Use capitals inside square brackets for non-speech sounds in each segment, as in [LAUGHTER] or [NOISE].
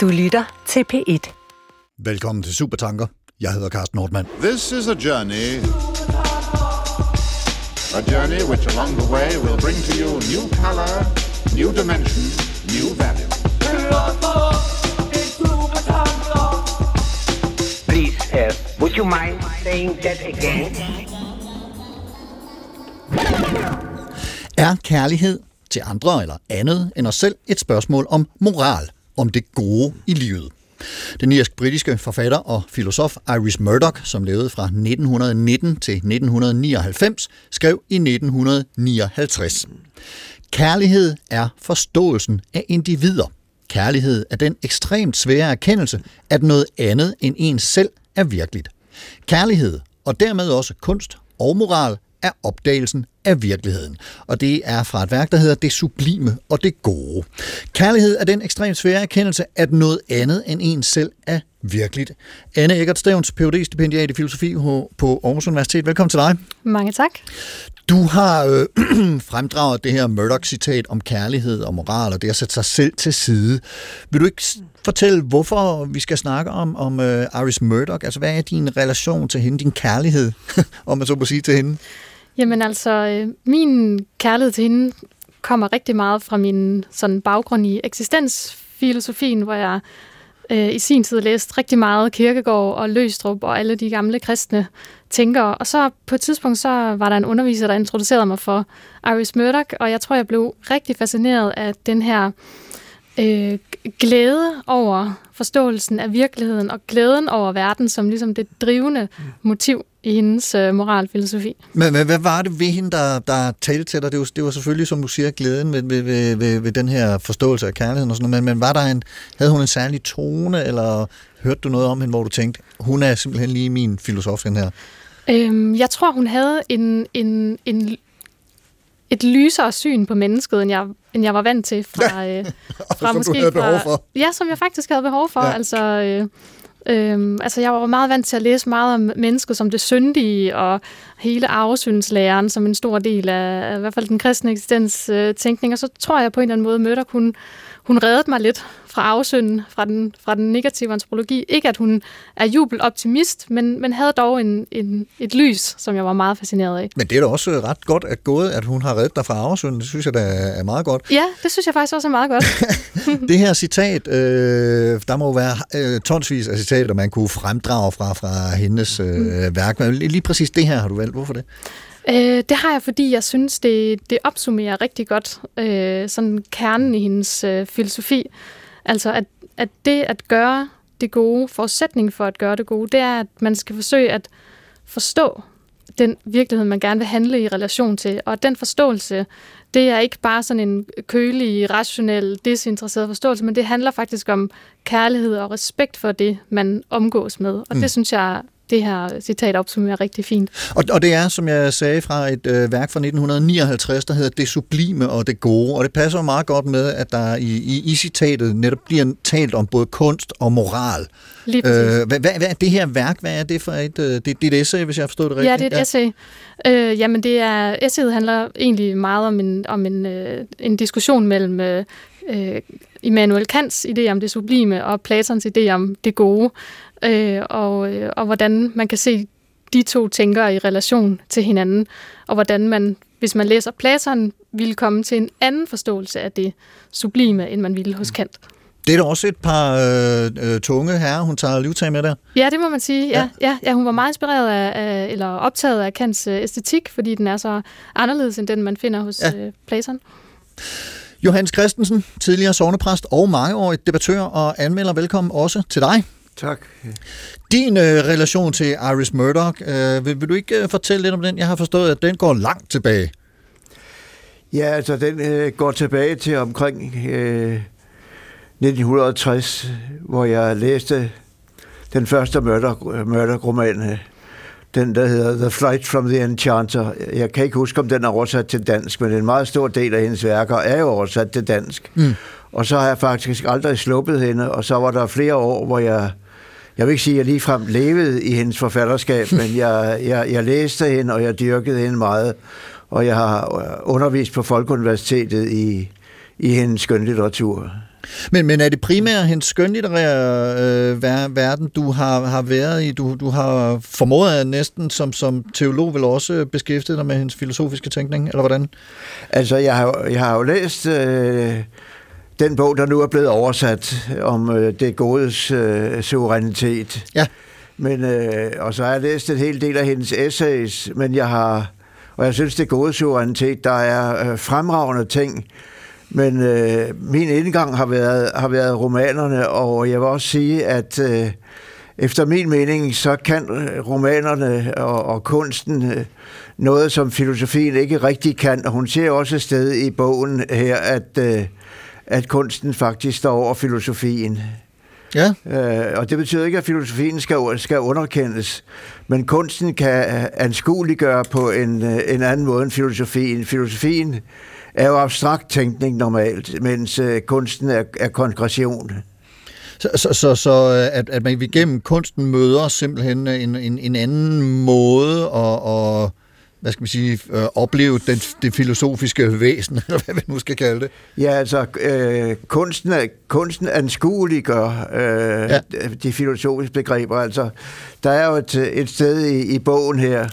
Du lytter til P1. Velkommen til Supertanker. Jeg hedder Carsten Nordmann. This is a journey. A journey which along the way will bring to you new color, new dimension, new value. Please, uh, would you mind saying that again? Er kærlighed til andre eller andet end os selv et spørgsmål om moral, om det gode i livet? Den irsk-britiske forfatter og filosof Iris Murdoch, som levede fra 1919 til 1999, skrev i 1959. Kærlighed er forståelsen af individer. Kærlighed er den ekstremt svære erkendelse, at noget andet end ens selv er virkeligt. Kærlighed, og dermed også kunst og moral, er opdagelsen af virkeligheden. Og det er fra et værk, der hedder Det Sublime og det Gode. Kærlighed er den ekstremt svære erkendelse, at noget andet end ens selv er virkeligt. Anne Eggert Stævns, phd stipendiat i filosofi på Aarhus Universitet. Velkommen til dig. Mange tak. Du har øh, [CLEARS THROAT] fremdraget det her Murdoch-citat om kærlighed og moral, og det at sætte sig selv til side. Vil du ikke fortælle, hvorfor vi skal snakke om, om uh, Iris Murdoch? Altså, hvad er din relation til hende, din kærlighed, [LAUGHS] om man så må sige til hende? Jamen altså, øh, min kærlighed til hende kommer rigtig meget fra min sådan baggrund i eksistensfilosofien, hvor jeg øh, i sin tid læste rigtig meget Kirkegård og Løstrup og alle de gamle kristne tænkere. Og så på et tidspunkt, så var der en underviser, der introducerede mig for Iris Murdoch, og jeg tror, jeg blev rigtig fascineret af den her øh, glæde over forståelsen af virkeligheden og glæden over verden som ligesom det drivende motiv i hendes øh, moralfilosofi. Men hvad, hvad var det ved hende, der, der talte til dig? Det var, det var selvfølgelig, som du siger, glæden ved, ved, ved, ved, ved den her forståelse af kærligheden og sådan noget, men, men var der en, havde hun en særlig tone, eller hørte du noget om hende, hvor du tænkte, hun er simpelthen lige min filosof, den her? Øhm, jeg tror, hun havde en, en, en, et lysere syn på mennesket, end jeg, end jeg var vant til fra, ja. [LAUGHS] øh, fra som måske du havde behov for. ja, som jeg faktisk havde behov for. Ja. Altså, øh, Øhm, altså jeg var meget vant til at læse meget om mennesket som det syndige, og hele arvesyndslæren som en stor del af, af i hvert fald den kristne eksistens-tænkning. Og så tror jeg på en eller anden måde, mødte hun, hun reddede mig lidt fra afsynden, fra den, fra den negative antropologi. Ikke at hun er jubeloptimist, men, men havde dog en, en, et lys, som jeg var meget fascineret af. Men det er da også ret godt at gået, at hun har reddet dig fra afsynden. Det synes jeg da er meget godt. Ja, det synes jeg faktisk også er meget godt. [LAUGHS] det her citat, øh, der må være øh, tonsvis af citater, man kunne fremdrage fra, fra hendes øh, mm. værk. Men lige præcis det her har du valgt. Hvorfor det? Øh, det har jeg, fordi jeg synes, det, det opsummerer rigtig godt øh, sådan kernen i hendes øh, filosofi. Altså, at, at det at gøre det gode, forudsætning for at gøre det gode, det er, at man skal forsøge at forstå den virkelighed, man gerne vil handle i relation til. Og den forståelse, det er ikke bare sådan en kølig, rationel, desinteresseret forståelse, men det handler faktisk om kærlighed og respekt for det, man omgås med. Og mm. det synes jeg det her citat opsummerer rigtig fint. Og, og det er, som jeg sagde, fra et øh, værk fra 1959, der hedder Det Sublime og det Gode, og det passer meget godt med, at der i, i, i citatet netop bliver talt om både kunst og moral. Lige øh, hvad, hvad, hvad er det her værk? Hvad er det for et, øh, det, det er et essay, hvis jeg har forstået det rigtigt? Ja, det er et ja. essay. Øh, jamen, det er, essayet handler egentlig meget om en, om en, øh, en diskussion mellem øh, Immanuel Kants idé om det sublime og Platons idé om det gode øh, og, øh, og hvordan man kan se de to tænkere i relation til hinanden, og hvordan man, hvis man læser Platon, ville komme til en anden forståelse af det sublime, end man ville hos Kant. Det er da også et par øh, øh, tunge herrer, hun tager livtag med der. Ja, det må man sige. Ja, ja. Ja, ja, hun var meget inspireret af, af, eller optaget af Kants øh, æstetik, fordi den er så anderledes end den, man finder hos ja. øh, Platon. Johannes Christensen, tidligere sovnepræst og mangeårig debattør og anmelder, velkommen også til dig. Tak. Din øh, relation til Iris Murdoch, øh, vil, vil du ikke øh, fortælle lidt om den? Jeg har forstået, at den går langt tilbage. Ja, altså den øh, går tilbage til omkring øh, 1960, hvor jeg læste den første Murdoch-roman, den der hedder The Flight from the Enchanter. Jeg kan ikke huske, om den er oversat til dansk, men en meget stor del af hendes værker er jo oversat til dansk. Mm. Og så har jeg faktisk aldrig sluppet hende, og så var der flere år, hvor jeg jeg vil ikke sige, at jeg ligefrem levede i hendes forfatterskab, [LAUGHS] men jeg, jeg, jeg læste hende, og jeg dyrkede hende meget. Og jeg har undervist på Folkeuniversitetet i, i hendes skønlitteratur. Men, men er det primært hendes skønlitterære øh, ver- verden, du har, har været i? Du, du har formået næsten som, som teolog vel også beskæftiget dig med hendes filosofiske tænkning, eller hvordan? Altså, jeg har, jeg har jo læst øh, den bog, der nu er blevet oversat om øh, det godes øh, suverænitet. Ja. Men, øh, og så har jeg læst en hel del af hendes essays, men jeg har, og jeg synes, det gode suverænitet, der er øh, fremragende ting, men øh, min indgang har været, har været romanerne, og jeg vil også sige, at øh, efter min mening, så kan øh, romanerne og, og kunsten øh, noget, som filosofien ikke rigtig kan. Og hun siger også et sted i bogen her, at, øh, at kunsten faktisk står over filosofien. Ja, Øh, og det betyder ikke, at filosofien skal, skal underkendes, men kunsten kan anskueliggøre på en, øh, en anden måde end filosofien. Filosofien er jo abstrakt tænkning normalt, mens øh, kunsten er, er konkretion. så, så, så, så øh, at, at man igennem kunsten møder simpelthen en, en, en anden måde at, at hvad skal man sige, øh, opleve den, det filosofiske væsen, [LAUGHS] eller hvad vi nu skal kalde det. Ja, altså øh, kunsten, kunsten anskueliggør øh, Ja. de filosofiske begreber. Altså, der er jo et, et sted i, i bogen her,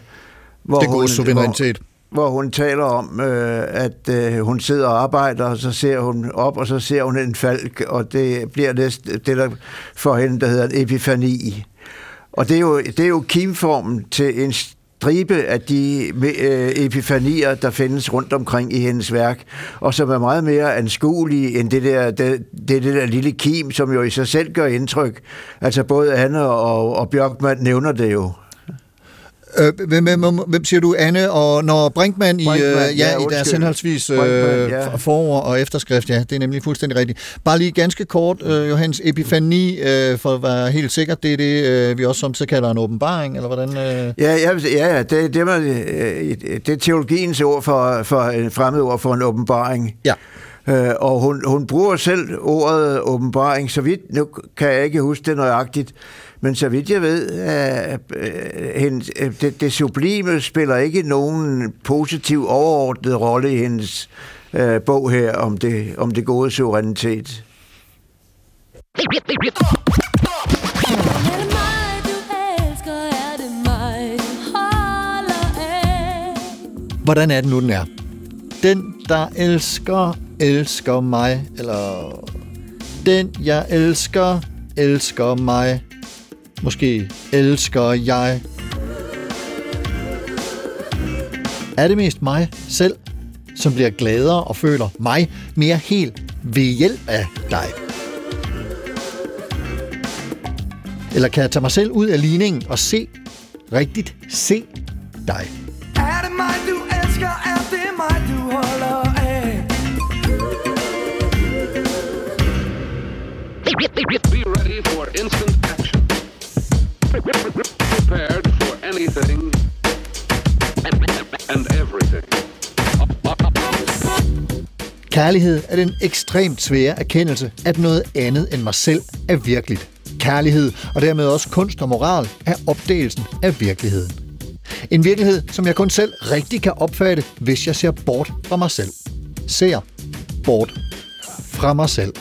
hvor Det hun, suverænitet. hvor, hvor hun taler om, øh, at øh, hun sidder og arbejder, og så ser hun op, og så ser hun en falk, og det bliver næsten det, der for hende, der hedder en epifani. Og det er jo, det er jo kimformen til en stribe af de øh, epifanier, der findes rundt omkring i hendes værk, og som er meget mere anskuelige end det der, det, det, der lille kim, som jo i sig selv gør indtryk. Altså både Anne og, og Bjørkman nævner det jo. Øh, hvem, hvem, hvem, siger du, Anne? Og når Brinkmann i, Brinkmann, øh, ja, ja, i deres henholdsvis øh, ja. for- forord og efterskrift, ja, det er nemlig fuldstændig rigtigt. Bare lige ganske kort, øh, Johannes Epifani, øh, for at være helt sikker, det er det, øh, vi også samtidig kalder en åbenbaring, eller hvordan? Øh? Ja, ja, ja, det, det, var, øh, det er teologiens ord for, for fremmed ord for en åbenbaring. Ja. Øh, og hun, hun bruger selv ordet åbenbaring, så vidt, nu kan jeg ikke huske det nøjagtigt, men så vidt jeg ved, at øh, hendes, øh, det, det sublime spiller ikke nogen positiv overordnet rolle i hendes øh, bog her om det, om det gode suverænitet. Er? Er? Hvordan er det nu, den er? Den, der elsker, elsker mig, eller den, jeg elsker, elsker mig. Måske elsker jeg. Er det mest mig selv, som bliver gladere og føler mig mere helt ved hjælp af dig? Eller kan jeg tage mig selv ud af ligningen og se, rigtigt se dig? Er det mig, du elsker? Er det mig, du holder af? Be ready for instant. Prepared for anything and everything. Kærlighed er den ekstremt svære erkendelse, at noget andet end mig selv er virkeligt. Kærlighed, og dermed også kunst og moral, er opdagelsen af virkeligheden. En virkelighed, som jeg kun selv rigtig kan opfatte, hvis jeg ser bort fra mig selv. Ser bort fra mig selv.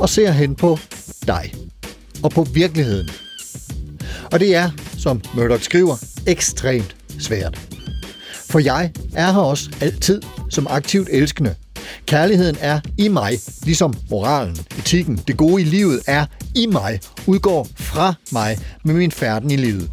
Og ser hen på dig. Og på virkeligheden. Og det er, som Murdoch skriver, ekstremt svært. For jeg er her også altid som aktivt elskende. Kærligheden er i mig, ligesom moralen, etikken, det gode i livet er i mig, udgår fra mig med min færden i livet.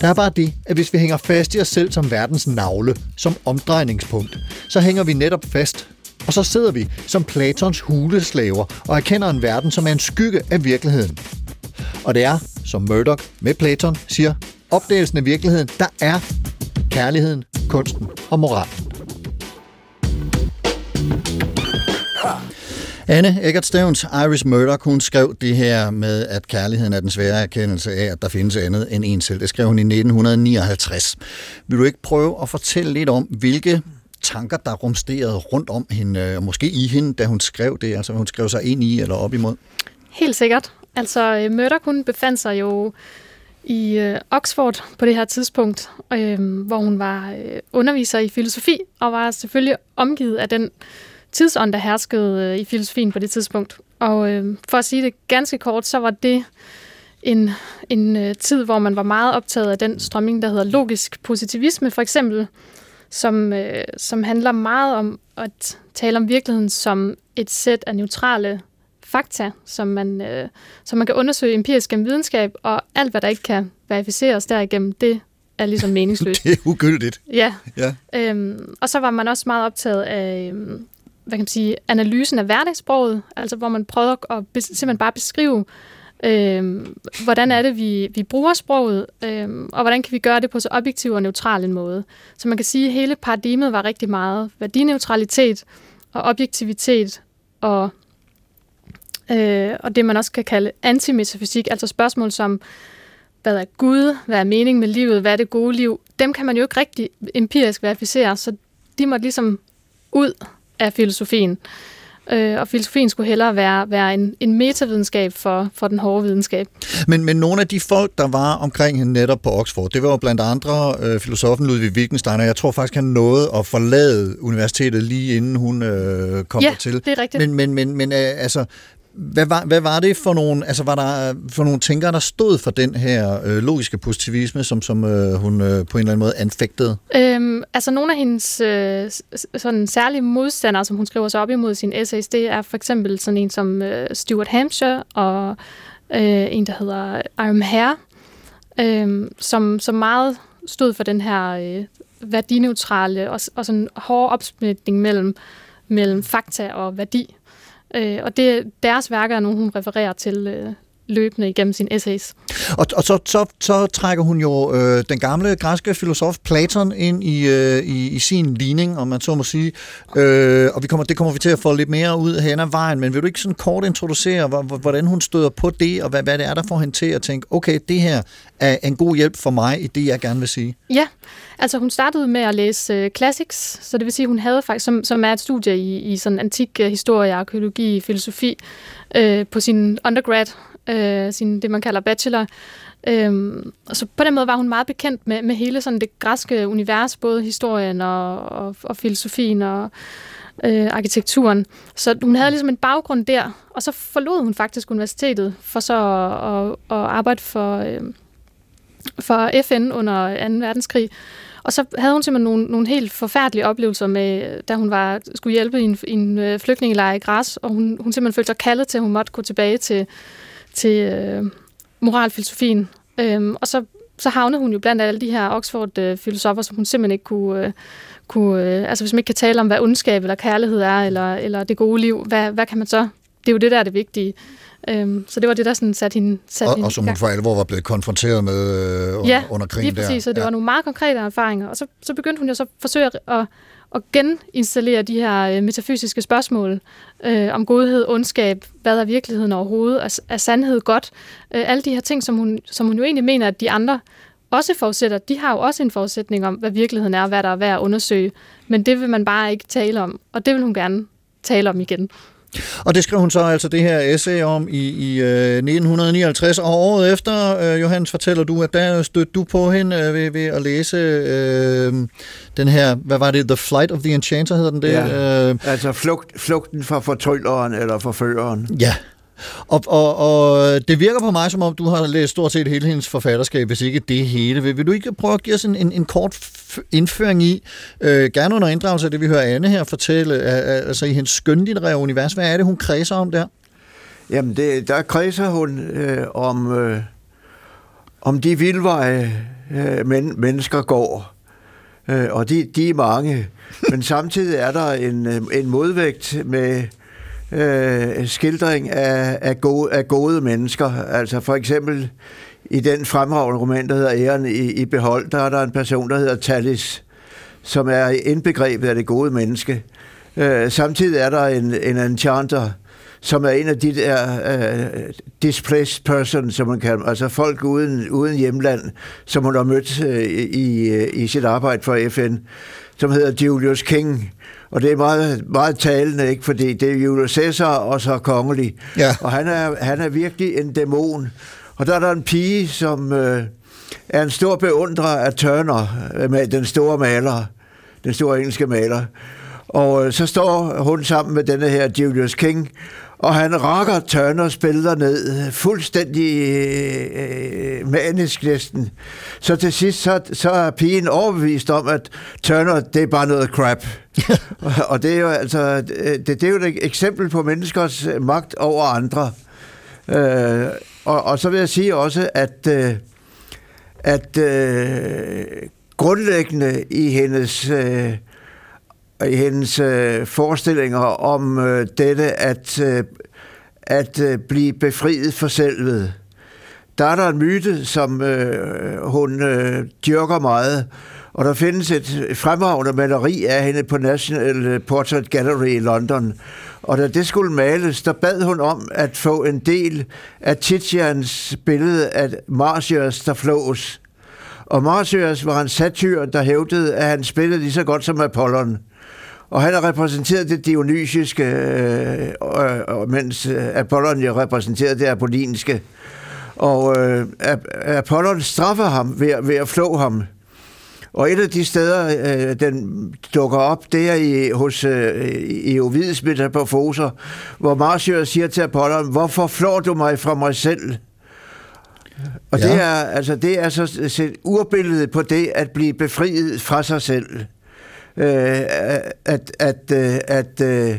Der er bare det, at hvis vi hænger fast i os selv som verdens navle, som omdrejningspunkt, så hænger vi netop fast. Og så sidder vi som Platons huleslaver og erkender en verden, som er en skygge af virkeligheden. Og det er, som Murdoch med Platon siger, opdagelsen af virkeligheden, der er kærligheden, kunsten og moralen. Anne Eggert Stevens, Iris Murdoch, hun skrev det her med, at kærligheden er den svære erkendelse af, at der findes andet end en selv. Det skrev hun i 1959. Vil du ikke prøve at fortælle lidt om, hvilke tanker, der rumsterede rundt om hende, øh, måske i hende, da hun skrev det, altså hun skrev sig ind i eller op imod? Helt sikkert. Altså, øh, Murdoch, hun befandt sig jo i øh, Oxford på det her tidspunkt, øh, hvor hun var øh, underviser i filosofi, og var selvfølgelig omgivet af den tidsånd, der herskede øh, i filosofien på det tidspunkt. Og øh, for at sige det ganske kort, så var det en, en øh, tid, hvor man var meget optaget af den strømning, der hedder logisk positivisme, for eksempel, som, øh, som handler meget om at tale om virkeligheden som et sæt af neutrale fakta, som man, øh, som man kan undersøge empirisk gennem videnskab, og alt, hvad der ikke kan verificeres derigennem, det er ligesom meningsløst. [LAUGHS] Det er ugyldigt. Ja, Ja. Øhm, og så var man også meget optaget af øhm, hvad kan man sige, analysen af hverdagssproget, altså hvor man prøvede at bes- simpelthen bare beskrive, øhm, hvordan er det, vi, vi bruger sproget, øhm, og hvordan kan vi gøre det på så objektiv og neutral en måde. Så man kan sige, at hele paradigmet var rigtig meget værdineutralitet og objektivitet og, øh, og det, man også kan kalde antimetafysik, altså spørgsmål som, hvad er Gud, hvad er mening med livet, hvad er det gode liv, dem kan man jo ikke rigtig empirisk verificere, så de måtte ligesom ud af filosofien. Øh, og filosofien skulle hellere være, være en, en metavidenskab for, for den hårde videnskab. Men, men nogle af de folk, der var omkring hende netop på Oxford, det var jo blandt andre øh, filosofen Ludwig Wittgenstein, og jeg tror faktisk, han nåede at forlade universitetet lige inden hun øh, kom Ja, dertil. det er rigtigt. Men, men, men, men øh, altså, hvad var, hvad var det for nogle, altså var der øh, for nogle tænkere, der stod for den her øh, logiske positivisme, som, som øh, hun øh, på en eller anden måde anfægtede? Øhm, altså nogle af hendes øh, sådan særlige modstandere, som hun skriver sig op imod i sin essays, det er for eksempel sådan en som øh, Stuart Hampshire og øh, en, der hedder Iron Hare, øh, som, som meget stod for den her øh, værdineutrale og, og sådan hårde opsplitning mellem, mellem fakta og værdi. Øh, og det, deres værker er nogle, hun refererer til øh, løbende igennem sine essays. Og, og så, så, så trækker hun jo øh, den gamle græske filosof Platon ind i, øh, i, i sin ligning, om man så må sige. Øh, og vi kommer, det kommer vi til at få lidt mere ud hen ad vejen, men vil du ikke sådan kort introducere, hvor- hvor- hvordan hun støder på det, og hvad, hvad det er, der får hende til at tænke, okay, det her er en god hjælp for mig i det, jeg gerne vil sige. Ja, altså hun startede med at læse øh, classics, så det vil sige, hun havde faktisk, som, som er et studie i, i sådan antik øh, historie, arkeologi, filosofi, øh, på sin undergrad, øh, sin, det man kalder bachelor. Øhm, og så på den måde var hun meget bekendt med, med hele sådan det græske univers, både historien og, og, og filosofien og øh, arkitekturen. Så hun havde ligesom en baggrund der, og så forlod hun faktisk universitetet for så at, at, at arbejde for... Øh, for FN under 2. verdenskrig. Og så havde hun simpelthen nogle, nogle helt forfærdelige oplevelser med, da hun var, skulle hjælpe i en, i en øh, flygtningelejr i Græs, og hun, hun simpelthen følte sig kaldet til, at hun måtte gå tilbage til, til øh, moralfilosofien. Øhm, og så, så havnede hun jo blandt alle de her Oxford-filosofer, som hun simpelthen ikke kunne... Øh, kunne øh, altså hvis man ikke kan tale om, hvad ondskab eller kærlighed er, eller, eller det gode liv, hvad, hvad kan man så? Det er jo det, der er det vigtige. Øhm, så det var det, der sådan satte hende, satte Og, hende og som hun for alvor var blevet konfronteret med øh, under, Ja, under krigen lige præcis, der. og det var nogle meget konkrete erfaringer. Og så, så begyndte hun jo så at forsøge at, at, at geninstallere de her øh, metafysiske spørgsmål øh, om godhed, ondskab, hvad er virkeligheden overhovedet, er, er sandhed godt? Øh, alle de her ting, som hun, som hun jo egentlig mener, at de andre også forudsætter, de har jo også en forudsætning om, hvad virkeligheden er, og hvad der er værd at undersøge. Men det vil man bare ikke tale om, og det vil hun gerne tale om igen. Og det skrev hun så altså det her essay om i, i øh, 1959, og året efter, øh, Johannes, fortæller du, at der stødte du på hende øh, ved, ved at læse øh, den her, hvad var det, The Flight of the Enchanter hedder den det? Ja. Øh, Altså flugt, flugten fra fortrylleren eller forføreren. ja. Og, og, og det virker på mig, som om du har læst stort set hele hendes forfatterskab, hvis ikke det hele. Vil, vil du ikke prøve at give os en, en, en kort indføring i, øh, gerne under inddragelse af det, vi hører Anne her fortælle, øh, altså i hendes skønlitterære univers, hvad er det, hun kredser om der? Jamen, det, der kredser hun øh, om, øh, om de vildveje, øh, men, mennesker går. Øh, og de, de er mange. Men samtidig er der en, øh, en modvægt med øh, skildring af, af, gode, af gode mennesker. Altså for eksempel i den fremragende roman, der hedder Æren i, i behold, der er der en person, der hedder Talis, som er indbegrebet af det gode menneske. Øh, samtidig er der en, en enchanter, som er en af de der uh, displaced persons, som man kalder altså folk uden, uden hjemland, som hun har mødt uh, i, i sit arbejde for FN, som hedder Julius King. Og det er meget, meget talende, ikke? fordi det er Julius Caesar og så kongelig. Ja. Og han er, han er virkelig en dæmon. Og der er der en pige, som øh, er en stor beundrer af Turner, øh, med den store maler, den store engelske maler. Og øh, så står hun sammen med denne her Julius King, og han rakker Turners billeder ned, fuldstændig øh, manisk næsten. Så til sidst, så, så er pigen overbevist om, at Turner, det er bare noget crap. [LAUGHS] og det er jo altså, det, det er jo et eksempel på menneskers magt over andre. Øh, og, og så vil jeg sige også, at, øh, at øh, grundlæggende i hendes, øh, i hendes øh, forestillinger om øh, dette at, øh, at øh, blive befriet for selvet, der er der en myte, som øh, hun øh, dyrker meget, og der findes et fremragende maleri af hende på National øh, Portrait Gallery i London. Og da det skulle males, der bad hun om at få en del af Titians billede af Marcius, der flås. Og Marcius var en satyr, der hævdede, at han spillede lige så godt som Apollon. Og han har repræsenteret det dionysiske, øh, øh, mens Apollon jo repræsenterede det apollinske. Og øh, Apollon straffer ham ved, ved at flå ham. Og et af de steder, øh, den dukker op, det er i, hos øh, i Ovids Metamorfoser, hvor Marsyr siger til Apollon, hvorfor flår du mig fra mig selv? Og ja. det er altså det er så et urbillede på det at blive befriet fra sig selv. Øh, at at, at, at øh,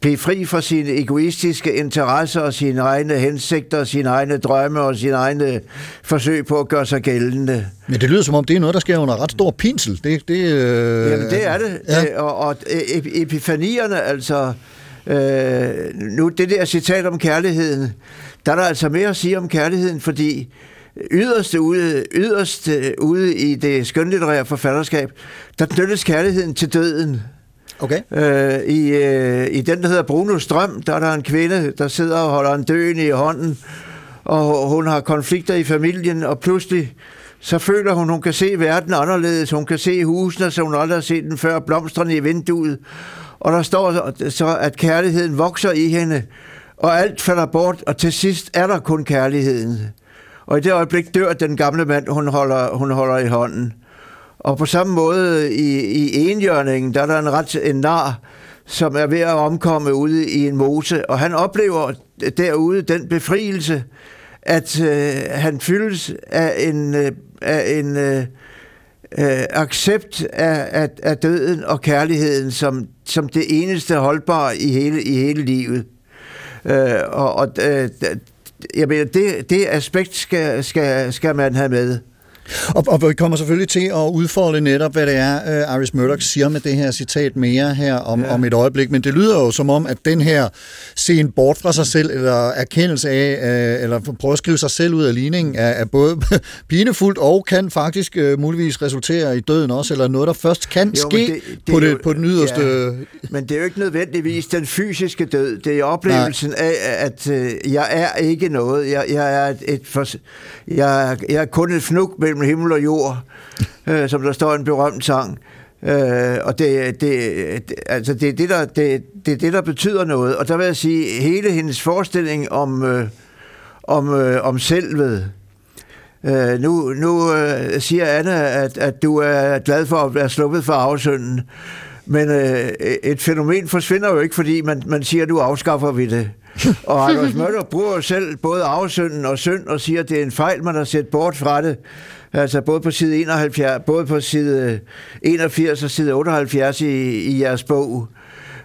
blive fri fra sine egoistiske interesser og sine egne hensigter, sine egne drømme og sine egne forsøg på at gøre sig gældende. Men det lyder som om, det er noget, der sker under ret stor pinsel. Det, det, øh... Jamen, det er det. Ja. Øh, og, og epifanierne, altså... Øh, nu det der citat om kærligheden, der er der altså mere at sige om kærligheden, fordi yderst ude, yderst ude i det skønlitterære forfatterskab, der knyttes kærligheden til døden. Okay. Øh, i, øh, I den, der hedder Bruno Strøm, der er der en kvinde, der sidder og holder en døende i hånden, og hun har konflikter i familien, og pludselig så føler hun, hun kan se verden anderledes. Hun kan se husene, som hun aldrig har set den før, blomsterne i vinduet. Og der står så, at kærligheden vokser i hende, og alt falder bort, og til sidst er der kun kærligheden. Og i det øjeblik dør den gamle mand, hun holder, hun holder i hånden. Og på samme måde i, i enhjørningen, der er der en ret en nar, som er ved at omkomme ude i en mose, og han oplever derude den befrielse, at øh, han fyldes af en, øh, af en øh, øh, accept af, af, af døden og kærligheden som, som det eneste holdbare i hele, i hele livet. Øh, og og øh, jeg mener, det, det aspekt skal, skal, skal man have med. Og, og vi kommer selvfølgelig til at udfolde netop, hvad det er, uh, Iris Murdoch siger med det her citat mere her om, ja. om et øjeblik. Men det lyder jo som om, at den her scene bort fra sig selv, eller erkendelse af, uh, eller prøve at skrive sig selv ud af ligningen, er, er både [LAUGHS] pinefuldt og kan faktisk uh, muligvis resultere i døden også, eller noget, der først kan jo, ske det, det på, det, jo, på den yderste... Ja, men det er jo ikke nødvendigvis den fysiske død. Det er oplevelsen Nej. af, at uh, jeg er ikke noget. Jeg, jeg, er et, for, jeg, jeg er kun et fnuk mellem himmel og jord, øh, som der står en berømt sang. Øh, og det, det, det, altså det, er det, der, det, det er det, der betyder noget. Og der vil jeg sige, hele hendes forestilling om, øh, om, øh, om selvet, Øh, nu nu øh, siger Anna, at, at du er glad for at være sluppet for afsynden. Men øh, et fænomen forsvinder jo ikke, fordi man, man siger, at nu afskaffer vi det. [LAUGHS] Og Anders Møller bruger selv både afsynden og synd og siger, at det er en fejl, man har set bort fra det. Altså både på side 71, både på side øh, 81 og side 78 i, i jeres bog.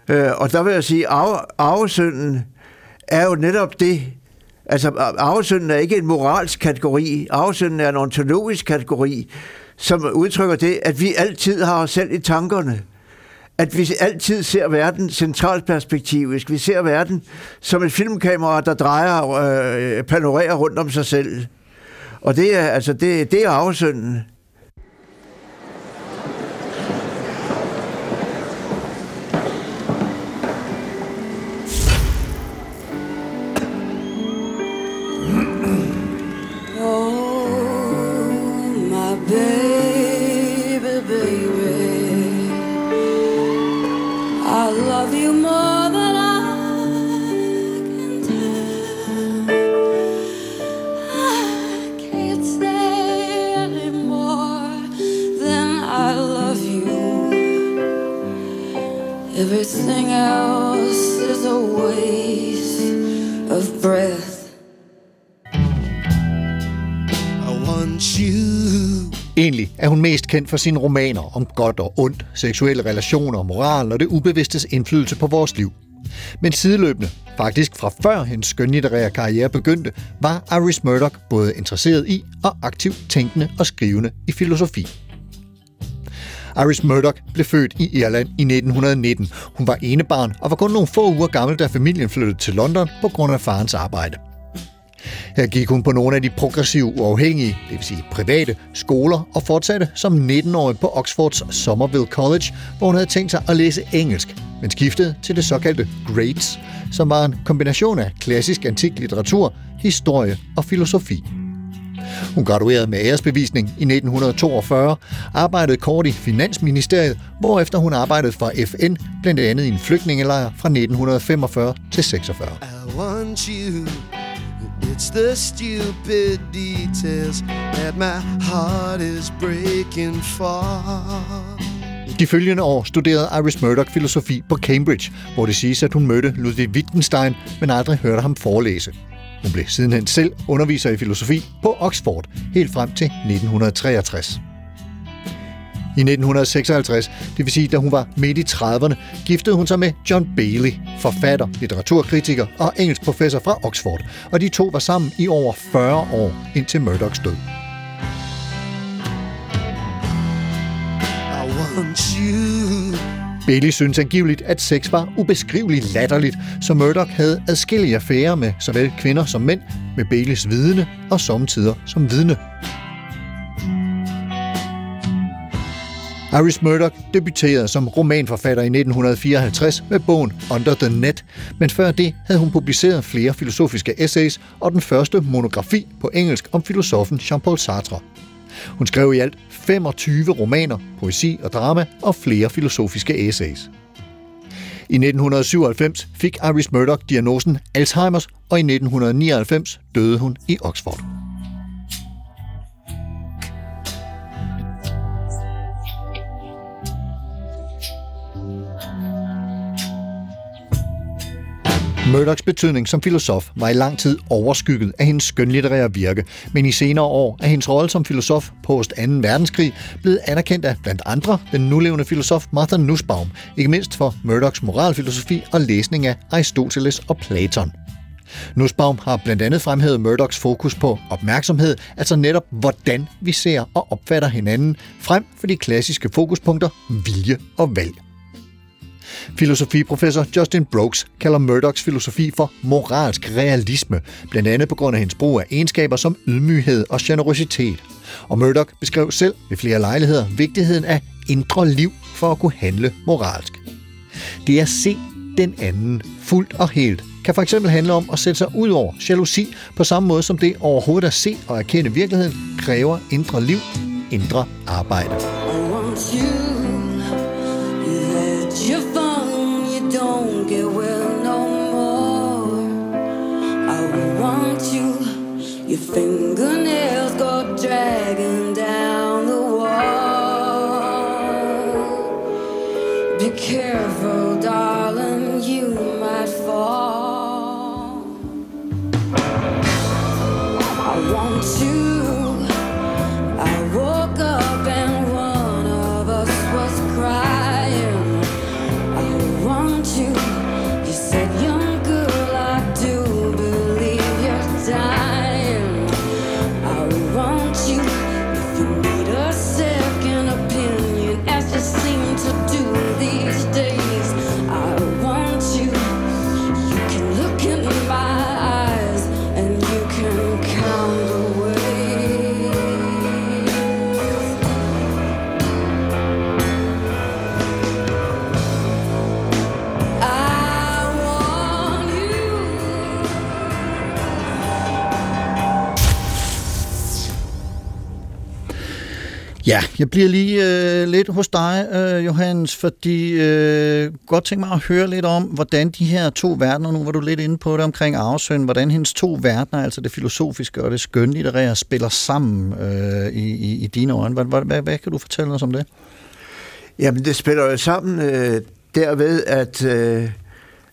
Øh, og der vil jeg sige, at arvesynden er jo netop det. Altså arvesynden er ikke en moralsk kategori. Arvesynden er en ontologisk kategori, som udtrykker det, at vi altid har os selv i tankerne at vi altid ser verden centralt perspektivisk. Vi ser verden som et filmkamera, der drejer, øh, panorerer rundt om sig selv. Og det er, altså, det, det er afsynden. Kendt for sine romaner om godt og ondt, seksuelle relationer, moral og det ubevidstes indflydelse på vores liv. Men sideløbende, faktisk fra før hendes skønlitterære karriere begyndte, var Iris Murdoch både interesseret i og aktivt tænkende og skrivende i filosofi. Iris Murdoch blev født i Irland i 1919. Hun var enebarn og var kun nogle få uger gammel, da familien flyttede til London på grund af farens arbejde. Her gik hun på nogle af de progressive uafhængige, det vil sige private, skoler og fortsatte som 19-årig på Oxfords Somerville College, hvor hun havde tænkt sig at læse engelsk, men skiftede til det såkaldte Grades, som var en kombination af klassisk antik litteratur, historie og filosofi. Hun graduerede med æresbevisning i 1942, arbejdede kort i Finansministeriet, hvorefter hun arbejdede for FN, blandt andet i en flygtningelejr fra 1945 til 46. It's the stupid details that my heart is breaking for. De følgende år studerede Iris Murdoch filosofi på Cambridge, hvor det siges, at hun mødte Ludwig Wittgenstein, men aldrig hørte ham forelæse. Hun blev sidenhen selv underviser i filosofi på Oxford, helt frem til 1963. I 1956, det vil sige, da hun var midt i 30'erne, giftede hun sig med John Bailey, forfatter, litteraturkritiker og engelsk professor fra Oxford, og de to var sammen i over 40 år indtil Murdochs død. Bailey synes angiveligt, at sex var ubeskriveligt latterligt, så Murdoch havde adskillige affærer med såvel kvinder som mænd, med Baileys vidne og samtidig som vidne. Iris Murdoch debuterede som romanforfatter i 1954 med bogen Under the Net, men før det havde hun publiceret flere filosofiske essays og den første monografi på engelsk om filosofen Jean-Paul Sartre. Hun skrev i alt 25 romaner, poesi og drama og flere filosofiske essays. I 1997 fik Iris Murdoch diagnosen Alzheimers, og i 1999 døde hun i Oxford. Murdochs betydning som filosof var i lang tid overskygget af hendes skønlitterære virke, men i senere år er hendes rolle som filosof post 2. verdenskrig blevet anerkendt af blandt andre den nulevende filosof Martha Nussbaum, ikke mindst for Murdochs moralfilosofi og læsning af Aristoteles og Platon. Nussbaum har blandt andet fremhævet Murdochs fokus på opmærksomhed, altså netop hvordan vi ser og opfatter hinanden, frem for de klassiske fokuspunkter vilje og valg. Filosofiprofessor Justin Brooks kalder Murdochs filosofi for moralsk realisme, blandt andet på grund af hendes brug af egenskaber som ydmyghed og generositet. Og Murdoch beskrev selv ved flere lejligheder vigtigheden af indre liv for at kunne handle moralsk. Det at se den anden fuldt og helt kan for eksempel handle om at sætte sig ud over jalousi på samme måde som det overhovedet at se og erkende virkeligheden kræver indre liv, indre arbejde. I want. You Your fingernails go dragging down the wall. Be careful, Ja, jeg bliver lige øh, lidt hos dig, øh, Johannes, fordi øh, godt tænke mig at høre lidt om, hvordan de her to verdener, nu var du lidt inde på det omkring Arvesøn, hvordan hendes to verdener, altså det filosofiske og det skønlitterære, spiller sammen øh, i, i, i dine øjne. Hvad, hvad, hvad, hvad kan du fortælle os om det? Jamen, det spiller jo sammen øh, derved, at, øh,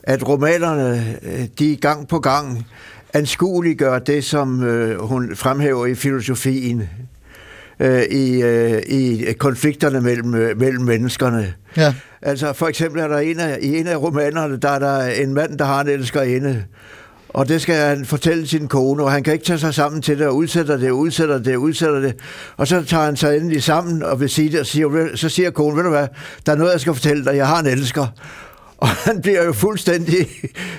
at romanerne, øh, de gang på gang anskueliggør det, som øh, hun fremhæver i filosofien, øh, i, øh, i konflikterne mellem, øh, mellem menneskerne. Ja. Altså for eksempel er der en af, i en af romanerne, der er der en mand, der har en elskerinde, og det skal han fortælle sin kone, og han kan ikke tage sig sammen til det, og udsætter det, udsætter det, udsætter det. Og så tager han sig endelig sammen og vil sige det, og siger, så siger konen, ved du hvad, der er noget, jeg skal fortælle dig, jeg har en elsker. [LAUGHS] Og han bliver jo fuldstændig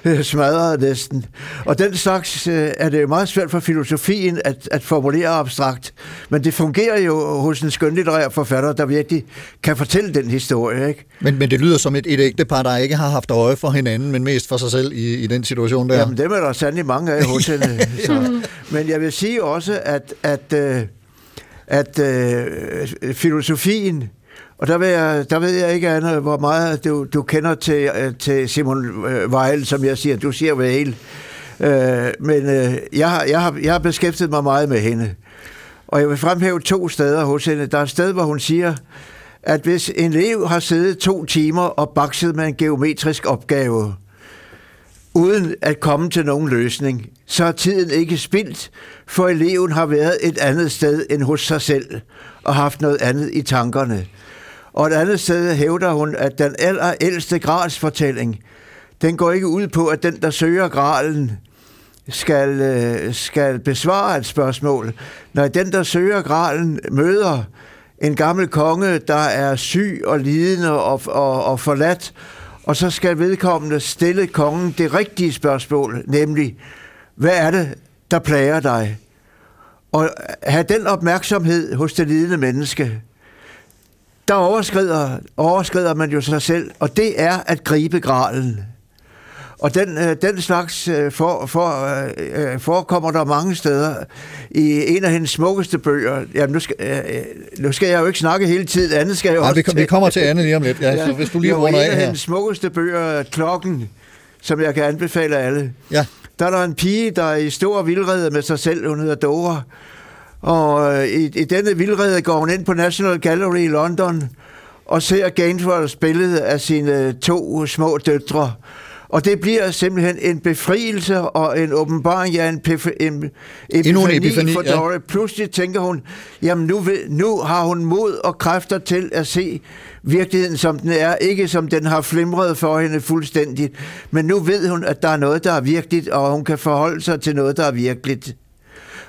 øh, smadret næsten. Og den slags øh, er det jo meget svært for filosofien at, at formulere abstrakt. Men det fungerer jo hos en skønlitterær forfatter, der virkelig kan fortælle den historie. Ikke? Men, men det lyder som et, et ægtepar, der ikke har haft øje for hinanden, men mest for sig selv i, i den situation der. Jamen, dem er der sandelig mange af hos hende. [LAUGHS] Så. Men jeg vil sige også, at, at, øh, at, at filosofien og der ved, jeg, der ved jeg ikke, Anna, hvor meget du, du kender til, øh, til Simon øh, Weil, som jeg siger. Du siger Weil. Øh, men øh, jeg, har, jeg, har, jeg har beskæftiget mig meget med hende. Og jeg vil fremhæve to steder hos hende. Der er et sted, hvor hun siger, at hvis en elev har siddet to timer og bakset med en geometrisk opgave, uden at komme til nogen løsning, så er tiden ikke spildt, for eleven har været et andet sted end hos sig selv og haft noget andet i tankerne. Og et andet sted hævder hun, at den allerældste gradsfortælling, den går ikke ud på, at den, der søger gralen, skal, øh, skal besvare et spørgsmål. Når den, der søger gralen, møder en gammel konge, der er syg og lidende og, og, og forladt, og så skal vedkommende stille kongen det rigtige spørgsmål, nemlig, hvad er det, der plager dig? Og have den opmærksomhed hos det lidende menneske, der overskrider, overskrider man jo sig selv, og det er at gribe gralen. Og den, øh, den slags øh, for, for, øh, forekommer der mange steder i en af hendes smukkeste bøger. Jamen, nu skal, nu skal jeg jo ikke snakke hele tiden, andet skal jeg jo ja, vi, vi kommer til andet lige om lidt, ja, ja, så hvis du lige runder af her. en af hendes smukkeste bøger, Klokken, som jeg kan anbefale alle. Ja. Der er der en pige, der er i stor vildrede med sig selv, hun hedder Dora, og øh, i, i denne vildrede går hun ind på National Gallery i London og ser Gainsboroughs billede af sine to små døtre. Og det bliver simpelthen en befrielse og en åbenbaring, ja, en, pef- en, Endnu en epifani for Dora. Ja. Pludselig tænker hun, jamen nu, vil, nu har hun mod og kræfter til at se virkeligheden, som den er. Ikke som den har flimret for hende fuldstændigt, men nu ved hun, at der er noget, der er virkeligt, og hun kan forholde sig til noget, der er virkeligt.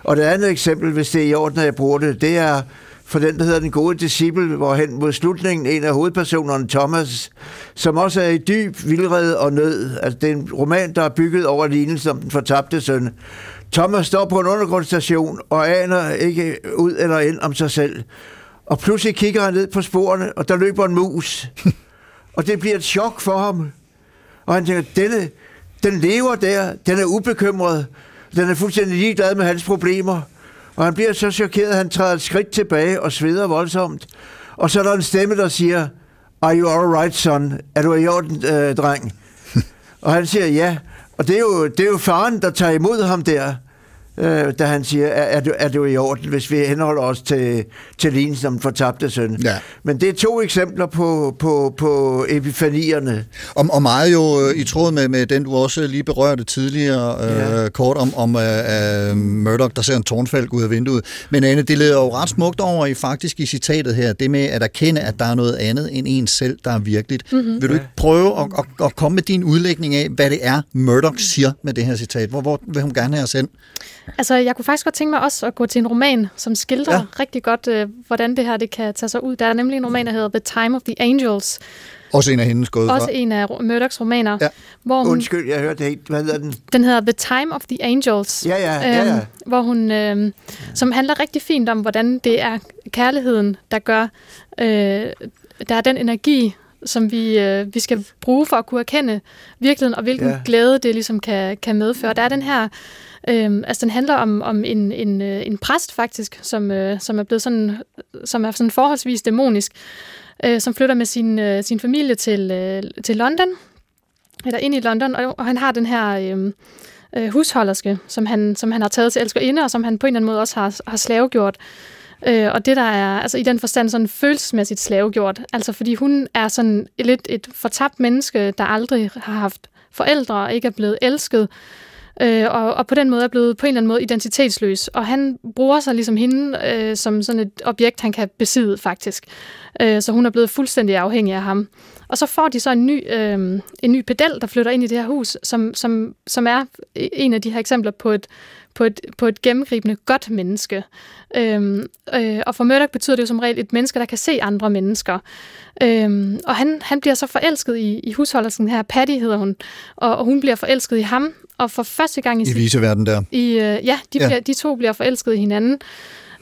Og det andet eksempel, hvis det er i orden, at jeg bruger det, det er for den, der hedder Den gode disciple, hvor hen mod slutningen en af hovedpersonerne, Thomas, som også er i dyb vildrede og nød. Altså, det er en roman, der er bygget over lignelsen om den fortabte søn. Thomas står på en undergrundstation og aner ikke ud eller ind om sig selv. Og pludselig kigger han ned på sporene, og der løber en mus. [LAUGHS] og det bliver et chok for ham. Og han tænker, denne, den lever der, den er ubekymret, den er fuldstændig ligeglad med hans problemer. Og han bliver så chokeret, at han træder et skridt tilbage og sveder voldsomt. Og så er der en stemme, der siger, Are you all right, son? Er du i orden, øh, dreng? [LAUGHS] og han siger ja. Og det er, jo, det er jo faren, der tager imod ham der øh, da han siger, er, er, du, er du i orden, hvis vi henholder os til, til linen som fortabte søn. Ja. Men det er to eksempler på, på, på epifanierne. Og, og meget jo øh, i tråd med, med den, du også lige berørte tidligere øh, ja. kort om, om uh, uh, Murdoch, der ser en tårnfald ud af vinduet. Men Anne, det leder jo ret smukt over i faktisk i citatet her, det med at erkende, at der er noget andet end en selv, der er virkeligt. Mm-hmm. Vil du ikke prøve at, at, at komme med din udlægning af, hvad det er, Murdoch siger med det her citat? Hvor, hvor vil hun gerne have os hen? Altså, jeg kunne faktisk godt tænke mig også at gå til en roman, som skildrer ja. rigtig godt, øh, hvordan det her det kan tage sig ud. Der er nemlig en roman, der hedder The Time of the Angels. Også en af hendes gået Også fra. en af Murdochs romaner. Ja. Hvor hun, Undskyld, jeg hørte det ikke. Hvad hedder den? Den hedder The Time of the Angels. Ja, ja, ja. ja. Øh, hvor hun, øh, som handler rigtig fint om, hvordan det er kærligheden, der gør, øh, der er den energi, som vi, øh, vi skal bruge for at kunne erkende virkeligheden, og hvilken ja. glæde det ligesom kan, kan medføre. Der er den her Øhm, altså den handler om, om en, en, øh, en præst faktisk, som, øh, som er blevet sådan, som er sådan forholdsvis dæmonisk, øh, som flytter med sin, øh, sin familie til, øh, til London, eller ind i London, og, og han har den her øh, øh, husholderske, som han, som han har taget til elskerinde, og som han på en eller anden måde også har, har slavegjort. Øh, og det der er, altså i den forstand sådan følelsesmæssigt slavegjort, altså fordi hun er sådan lidt et fortabt menneske, der aldrig har haft forældre og ikke er blevet elsket, øh, og, og på den måde er blevet på en eller anden måde identitetsløs. Og han bruger sig ligesom hende øh, som sådan et objekt, han kan besidde faktisk. Øh, så hun er blevet fuldstændig afhængig af ham. Og så får de så en ny, øh, en ny pedel, der flytter ind i det her hus, som, som, som er en af de her eksempler på et, på et, på et gennemgribende godt menneske. Øhm, øh, og for Murdoch betyder det jo som regel et menneske, der kan se andre mennesker. Øhm, og han, han bliver så forelsket i, i husholdersken her, Patty hedder hun, og, og hun bliver forelsket i ham, og for første gang i... I viseverden der. I, øh, ja, de, ja. Bliver, de to bliver forelsket i hinanden.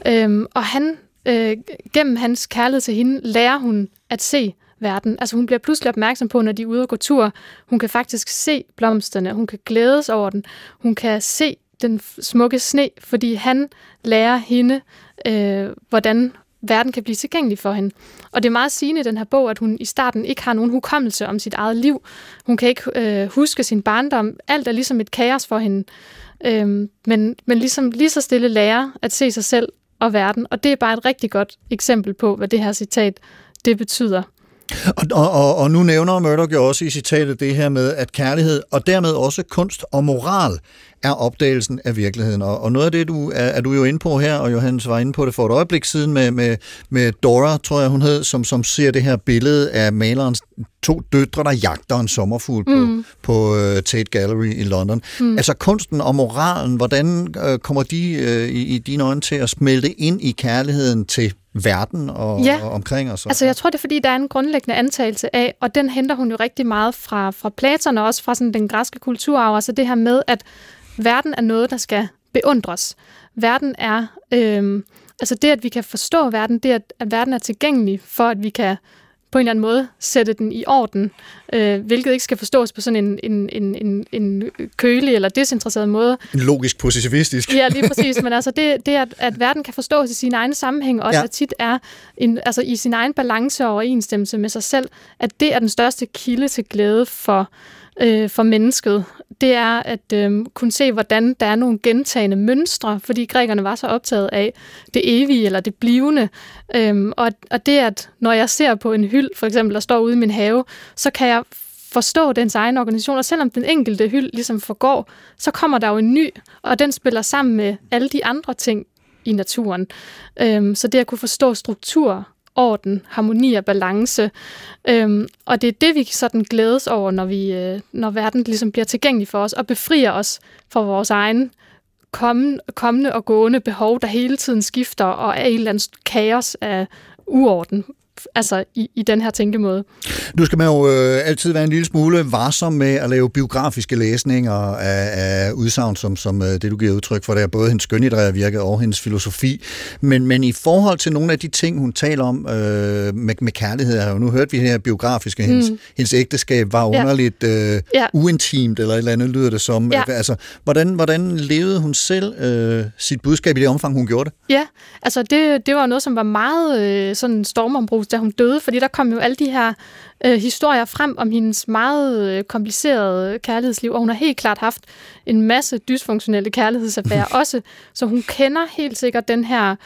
Øhm, og han, øh, gennem hans kærlighed til hende, lærer hun at se verden. Altså hun bliver pludselig opmærksom på, når de er ude og gå tur. Hun kan faktisk se blomsterne, hun kan glædes over den, hun kan se den smukke sne, fordi han lærer hende, øh, hvordan verden kan blive tilgængelig for hende. Og det er meget sigende i den her bog, at hun i starten ikke har nogen hukommelse om sit eget liv. Hun kan ikke øh, huske sin barndom. Alt er ligesom et kaos for hende. Øhm, men, men ligesom lige så stille lærer at se sig selv og verden. Og det er bare et rigtig godt eksempel på, hvad det her citat det betyder. Og, og, og nu nævner Murdoch jo også i citatet det her med, at kærlighed og dermed også kunst og moral er opdagelsen af virkeligheden. Og, og noget af det, du er, er du jo inde på her, og Johannes var inde på det for et øjeblik siden med, med, med Dora, tror jeg hun hed, som, som ser det her billede af malerens to døtre, der jagter en sommerfugl på, mm. på uh, Tate Gallery i London. Mm. Altså kunsten og moralen, hvordan uh, kommer de uh, i, i dine øjne til at smelte ind i kærligheden til verden og, ja. og omkring os? Altså jeg tror, det er fordi, der er en grundlæggende antagelse af, og den henter hun jo rigtig meget fra, fra Platon og også fra sådan den græske kulturarv, altså det her med, at verden er noget, der skal beundres. Verden er, øh, altså det, at vi kan forstå verden, det, at, at verden er tilgængelig for, at vi kan på en eller anden måde sætte den i orden, øh, hvilket ikke skal forstås på sådan en, en, en, en, en kølig eller desinteresseret måde. En logisk positivistisk. Ja, lige præcis, men altså det, det at, at verden kan forstås i sin egen sammenhæng, og ja. at tit er en, altså i sin egen balance og overensstemmelse med sig selv, at det er den største kilde til glæde for, øh, for mennesket det er at øh, kunne se, hvordan der er nogle gentagende mønstre, fordi grækerne var så optaget af det evige eller det blivende. Øhm, og, og det, at når jeg ser på en hyld, for eksempel, der står ude i min have, så kan jeg forstå dens egen organisation, og selvom den enkelte hyld ligesom forgår, så kommer der jo en ny, og den spiller sammen med alle de andre ting i naturen. Øhm, så det at kunne forstå struktur orden, harmoni og balance. Øhm, og det er det, vi sådan glædes over, når, vi, øh, når verden ligesom bliver tilgængelig for os og befrier os fra vores egen kommende, kommende og gående behov, der hele tiden skifter og er et eller andet kaos af uorden altså i, i den her tænkemåde. Nu skal man jo øh, altid være en lille smule varsom med at lave biografiske læsninger af, af udsagn, som, som øh, det du giver udtryk for, der både hendes skønlitterære virke og hendes filosofi. Men, men i forhold til nogle af de ting, hun taler om øh, med, med kærlighed, jo nu hørt vi her biografiske, hendes, mm. hendes ægteskab var underligt øh, ja. uintimt, eller et eller andet lyder det som. Ja. Altså, hvordan, hvordan levede hun selv øh, sit budskab i det omfang, hun gjorde det? Ja, altså det, det var noget, som var meget øh, sådan stormombrug da hun døde, fordi der kom jo alle de her øh, historier frem om hendes meget øh, komplicerede kærlighedsliv, og hun har helt klart haft en masse dysfunktionelle kærlighedsaffærer [LAUGHS] også, så hun kender helt sikkert den her,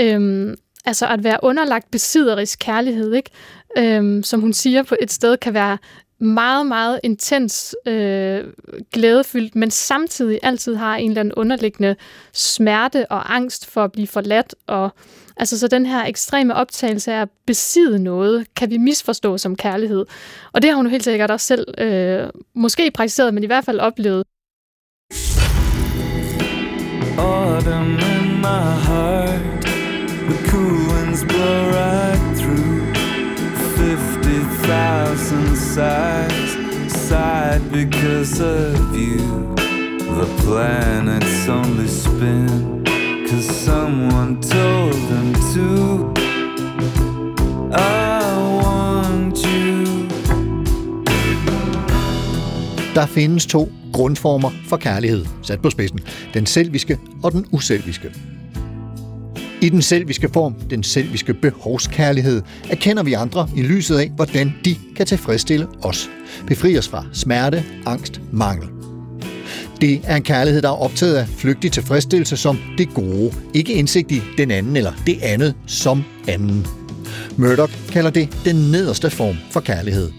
øh, altså at være underlagt besidderisk kærlighed, ikke? Øh, som hun siger på et sted, kan være meget, meget intens, øh, glædefyldt, men samtidig altid har en eller anden underliggende smerte og angst for at blive forladt og Altså så den her ekstreme optagelse af at besidde noget, kan vi misforstå som kærlighed. Og det har hun helt sikkert også selv øh, måske praktiseret, men i hvert fald oplevet. Autumn in my heart The cool winds blow right through 50,000 sighs Sighed because of you The planets only spin Cause someone told them i want you Der findes to grundformer for kærlighed, sat på spidsen. Den selviske og den uselviske. I den selviske form, den selviske behovskærlighed, erkender vi andre i lyset af, hvordan de kan tilfredsstille os. Befri os fra smerte, angst, mangel. Det er en kærlighed, der er optaget af flygtig tilfredsstillelse som det gode, ikke indsigt i den anden eller det andet som anden. Murdoch kalder det den nederste form for kærlighed.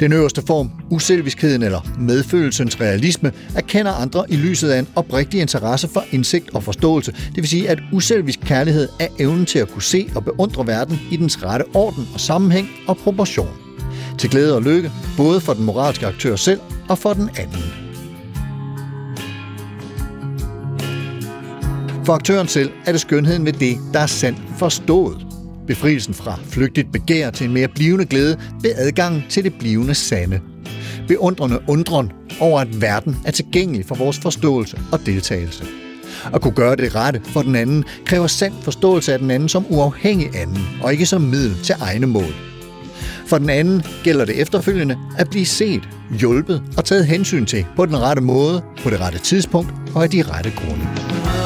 Den øverste form, uselviskheden eller medfølelsens realisme, erkender andre i lyset af en oprigtig interesse for indsigt og forståelse. Det vil sige, at uselvisk kærlighed er evnen til at kunne se og beundre verden i dens rette orden og sammenhæng og proportion. Til glæde og lykke, både for den moralske aktør selv og for den anden. For aktøren selv er det skønheden ved det, der er sandt forstået. Befrielsen fra flygtigt begær til en mere blivende glæde ved adgang til det blivende sande. Beundrende undren over, at verden er tilgængelig for vores forståelse og deltagelse. At kunne gøre det rette for den anden kræver sand forståelse af den anden som uafhængig anden, og ikke som middel til egne mål. For den anden gælder det efterfølgende at blive set, hjulpet og taget hensyn til på den rette måde, på det rette tidspunkt og af de rette grunde.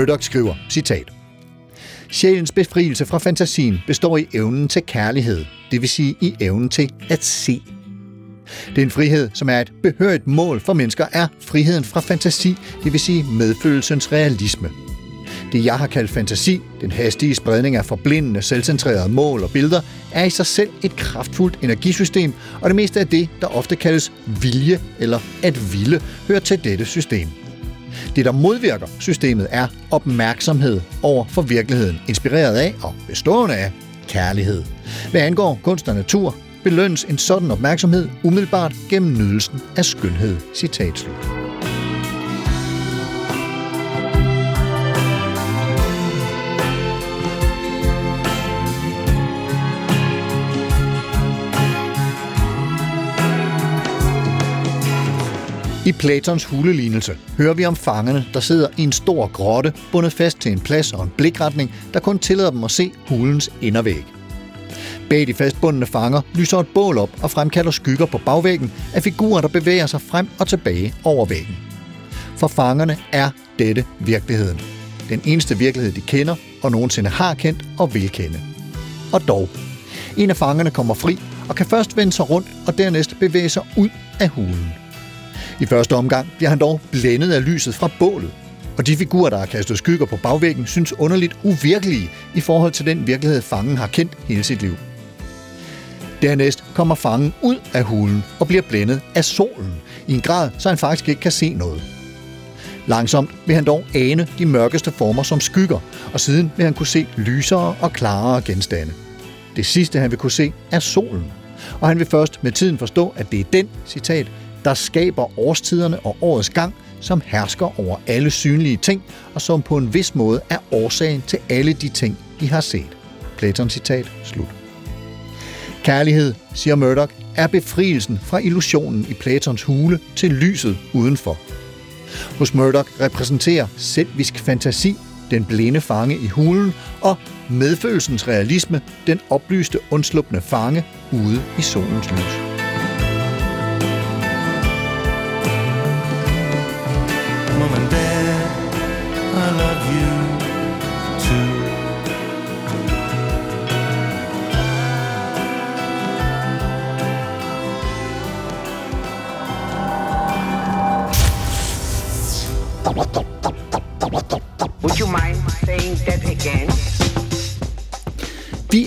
Murdoch skriver, citat, Sjælens befrielse fra fantasien består i evnen til kærlighed, det vil sige i evnen til at se. Det er en frihed, som er et behørigt mål for mennesker, er friheden fra fantasi, det vil sige medfølelsens realisme. Det, jeg har kaldt fantasi, den hastige spredning af forblindende, selvcentrerede mål og billeder, er i sig selv et kraftfuldt energisystem, og det meste af det, der ofte kaldes vilje eller at ville, hører til dette system. Det, der modvirker systemet, er opmærksomhed over for virkeligheden, inspireret af og bestående af kærlighed. Hvad angår kunst og natur, belønnes en sådan opmærksomhed umiddelbart gennem nydelsen af skønhed. Citat slut. I Platons hulelignelse hører vi om fangerne, der sidder i en stor grotte, bundet fast til en plads og en blikretning, der kun tillader dem at se hulens indervæg. Bag de fastbundne fanger lyser et bål op og fremkalder skygger på bagvæggen af figurer, der bevæger sig frem og tilbage over væggen. For fangerne er dette virkeligheden. Den eneste virkelighed, de kender og nogensinde har kendt og vil kende. Og dog. En af fangerne kommer fri og kan først vende sig rundt og dernæst bevæge sig ud af hulen. I første omgang bliver han dog blændet af lyset fra bålet, og de figurer, der har kastet skygger på bagvæggen, synes underligt uvirkelige i forhold til den virkelighed, fangen har kendt hele sit liv. Dernæst kommer fangen ud af hulen og bliver blændet af solen, i en grad, så han faktisk ikke kan se noget. Langsomt vil han dog ane de mørkeste former som skygger, og siden vil han kunne se lysere og klarere genstande. Det sidste, han vil kunne se, er solen. Og han vil først med tiden forstå, at det er den, citat, der skaber årstiderne og årets gang, som hersker over alle synlige ting, og som på en vis måde er årsagen til alle de ting, de har set. Platon citat slut. Kærlighed, siger Murdoch, er befrielsen fra illusionen i Platons hule til lyset udenfor. Hos Murdoch repræsenterer selvisk fantasi den blinde fange i hulen, og medfølelsens realisme den oplyste, undslupne fange ude i solens lys.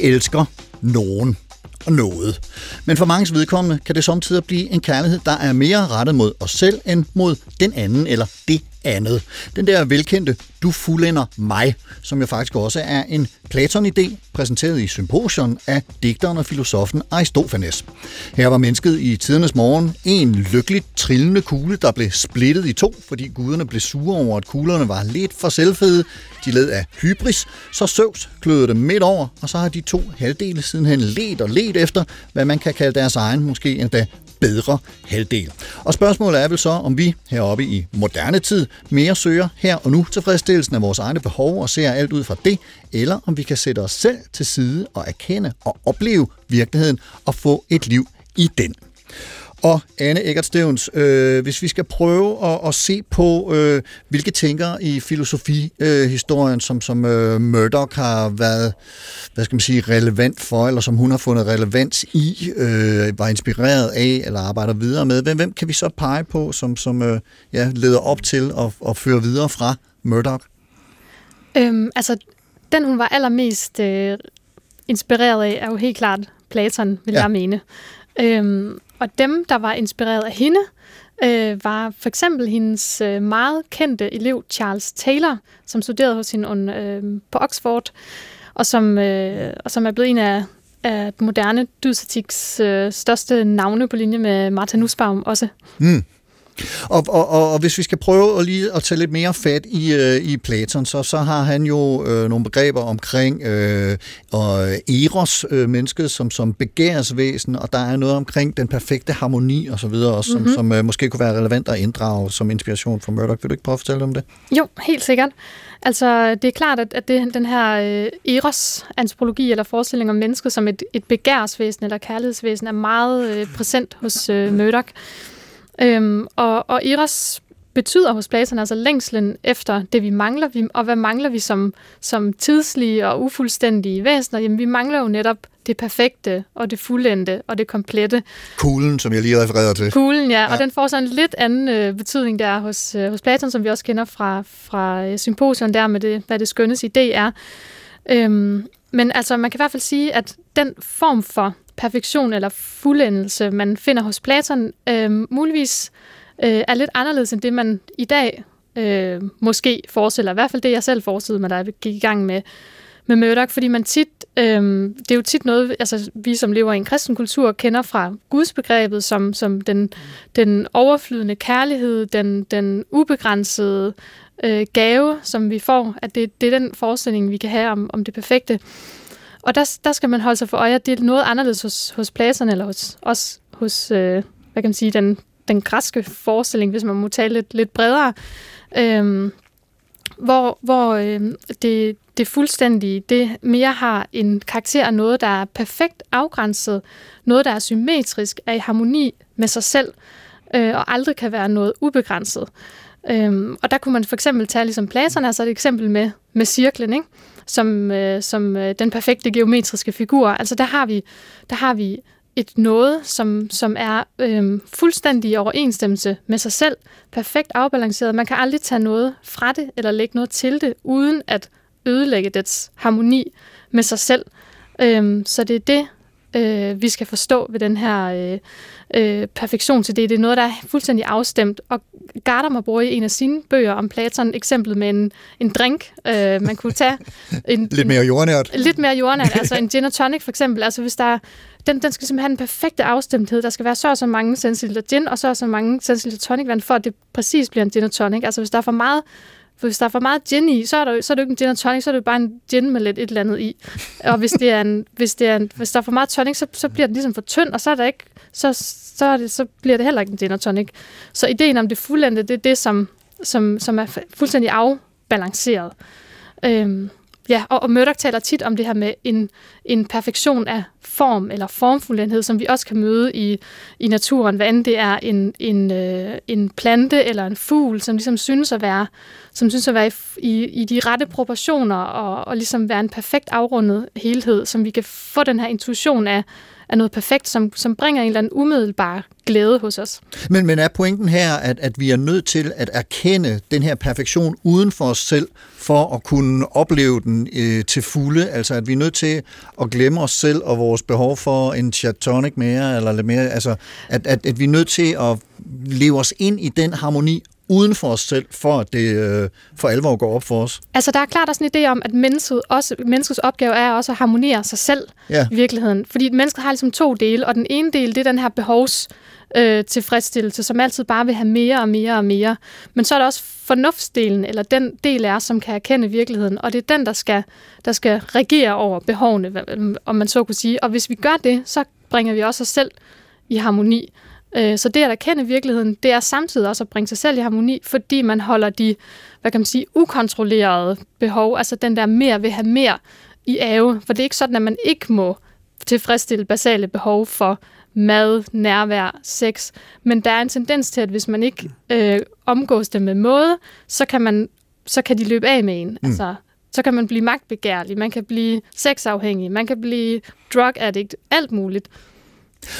Elsker nogen og noget. Men for mange vedkommende kan det samtidig blive en kærlighed, der er mere rettet mod os selv end mod den anden eller det andet. Den der velkendte, du fuldender mig, som jo faktisk også er en Platon-idé, præsenteret i Symposion af digteren og filosofen Aristofanes. Her var mennesket i tidernes morgen en lykkeligt trillende kugle, der blev splittet i to, fordi guderne blev sure over, at kuglerne var lidt for selvfede. De led af hybris, så Søvs kløede dem midt over, og så har de to halvdele sidenhen let og let efter, hvad man kan kalde deres egen, måske endda bedre halvdel. Og spørgsmålet er vel så, om vi heroppe i moderne tid mere søger her og nu tilfredsstillelsen af vores egne behov og ser alt ud fra det, eller om vi kan sætte os selv til side og erkende og opleve virkeligheden og få et liv i den. Og Anne Eggert Stevens, øh, hvis vi skal prøve at, at se på, øh, hvilke tænker i filosofihistorien, øh, som, som øh, Murdoch har været hvad skal man sige, relevant for, eller som hun har fundet relevans i, øh, var inspireret af, eller arbejder videre med, hvem, hvem kan vi så pege på, som, som øh, ja, leder op til at, at føre videre fra Murdoch? Øhm, altså, den hun var allermest øh, inspireret af, er jo helt klart Platon, vil ja. jeg mene. Øhm, og dem, der var inspireret af hende, øh, var for eksempel hendes øh, meget kendte elev Charles Taylor, som studerede hos hende øh, på Oxford, og som, øh, og som er blevet en af, af moderne dysetiks øh, største navne på linje med Martha Nussbaum også. Mm. Og, og, og, og hvis vi skal prøve at lige at tage lidt mere fat i, øh, i Platon, så, så har han jo øh, nogle begreber omkring øh, og eros, øh, mennesket som, som begærsvæsen, og der er noget omkring den perfekte harmoni og så videre, også, Mhm. som, som øh, måske kunne være relevant at inddrage som inspiration for Murdoch. Vil du ikke prøve at fortælle om det? Jo, helt sikkert. Altså, det er klart, at, at det, den her øh, eros-antropologi eller forestilling om mennesket som et, et begærsvæsen eller kærlighedsvæsen er meget øh, præsent hos øh, Murdoch. Øhm, og, og eros betyder hos Platon altså længslen efter det, vi mangler. Vi, og hvad mangler vi som, som tidslige og ufuldstændige væsener? Jamen, vi mangler jo netop det perfekte og det fuldendte og det komplette. Kuglen, som jeg lige refererede til. Kuglen, ja, Ja. og den får så en lidt anden øh, betydning der hos, øh, hos Platon, som vi også kender fra, fra øh, symposion der med det, hvad det skønnes idé er. Øhm, men altså, man kan i hvert fald sige, at den form for perfektion eller fuldendelse, man finder hos Platon, øh, muligvis øh, er lidt anderledes end det, man i dag øh, måske forestiller. I hvert fald det, jeg selv forestillede mig, da jeg gik i gang med, med Murdoch, fordi man tit, øh, det er jo tit noget, altså vi som lever i en kristen kultur, kender fra gudsbegrebet som, som den, den overflydende kærlighed, den, den ubegrænsede øh, gave, som vi får, at det, det er den forestilling, vi kan have om, om det perfekte. Og der, der skal man holde sig for øje, at det er noget anderledes hos, hos Platon, eller hos, også hos, øh, hvad kan man sige, den, den græske forestilling, hvis man må tale lidt, lidt bredere, øh, hvor, hvor øh, det, det fuldstændige, det mere har en karakter af noget, der er perfekt afgrænset, noget, der er symmetrisk, er i harmoni med sig selv, øh, og aldrig kan være noget ubegrænset. Øhm, og der kunne man for eksempel tage, ligesom Platon, altså et eksempel med, med cirklen, ikke? Som, øh, som øh, den perfekte geometriske figur. Altså der har vi, der har vi et noget, som, som er øh, fuldstændig i overensstemmelse med sig selv, perfekt afbalanceret. Man kan aldrig tage noget fra det, eller lægge noget til det, uden at ødelægge dets harmoni med sig selv. Øh, så det er det, øh, vi skal forstå ved den her øh, øh, perfektion til det. Det er noget, der er fuldstændig afstemt. Og Gardner bruger i en af sine bøger om Platon eksemplet med en, en drink, øh, man kunne tage. En, [LAUGHS] Lidt mere jordnært. Lidt mere jordnært, [LAUGHS] altså en gin og tonic for eksempel. Altså hvis der er- den, den skal simpelthen have den perfekte afstemthed. Der skal være så og så mange centiliter gin, og så og så mange centiliter tonicvand, for at det præcis bliver en gin og tonic. Altså hvis der er for meget for hvis der er for meget gin i, så er, der, så er det jo ikke en gin og tonic, så er det jo bare en gin med lidt et eller andet i. Og hvis, det er en, hvis, det er en, hvis der er for meget tonic, så, så bliver den ligesom for tynd, og så, er der ikke, så, så, er det, så bliver det heller ikke en gin og tonic. Så ideen om det fuldendte, det er det, som, som, som er fuldstændig afbalanceret. Øhm, ja, og, og Murdoch taler tit om det her med en, en perfektion af form eller formfuldenhed, som vi også kan møde i, i naturen, hvad end det er en, en, øh, en plante eller en fugl, som ligesom synes at være, som synes at være i, i, i de rette proportioner og, og ligesom være en perfekt afrundet helhed, som vi kan få den her intuition af, er noget perfekt, som, som bringer en eller anden umiddelbar glæde hos os. Men, men er pointen her, at, at vi er nødt til at erkende den her perfektion uden for os selv, for at kunne opleve den øh, til fulde? Altså, at vi er nødt til at glemme os selv og vores behov for en chatonic mere, eller lidt mere, altså, at, at, at vi er nødt til at leve os ind i den harmoni uden for os selv, for at det øh, for alvor går op for os. Altså, der er klart også en idé om, at mennesket også, menneskets opgave er også at harmonere sig selv Ja. i virkeligheden. Fordi mennesket har ligesom to dele, og den ene del, det er den her behovs øh, tilfredsstillelse, som altid bare vil have mere og mere og mere. Men så er der også fornuftsdelen, eller den del os, som kan erkende virkeligheden, og det er den, der skal, der skal regere over behovene, om man så kunne sige. Og hvis vi gør det, så bringer vi også os selv i harmoni. Øh, Så det at erkende virkeligheden, det er samtidig også at bringe sig selv i harmoni, fordi man holder de, hvad kan man sige, ukontrollerede behov, altså den der mere vil have mere i ave. For det er ikke sådan, at man ikke må tilfredsstille basale behov for mad, nærvær, sex. Men der er en tendens til, at hvis man ikke øh, omgås dem med måde, så kan, man, så kan de løbe af med en. Mm. Altså, så kan man blive magtbegærlig, man kan blive sexafhængig, man kan blive drug addict, alt muligt.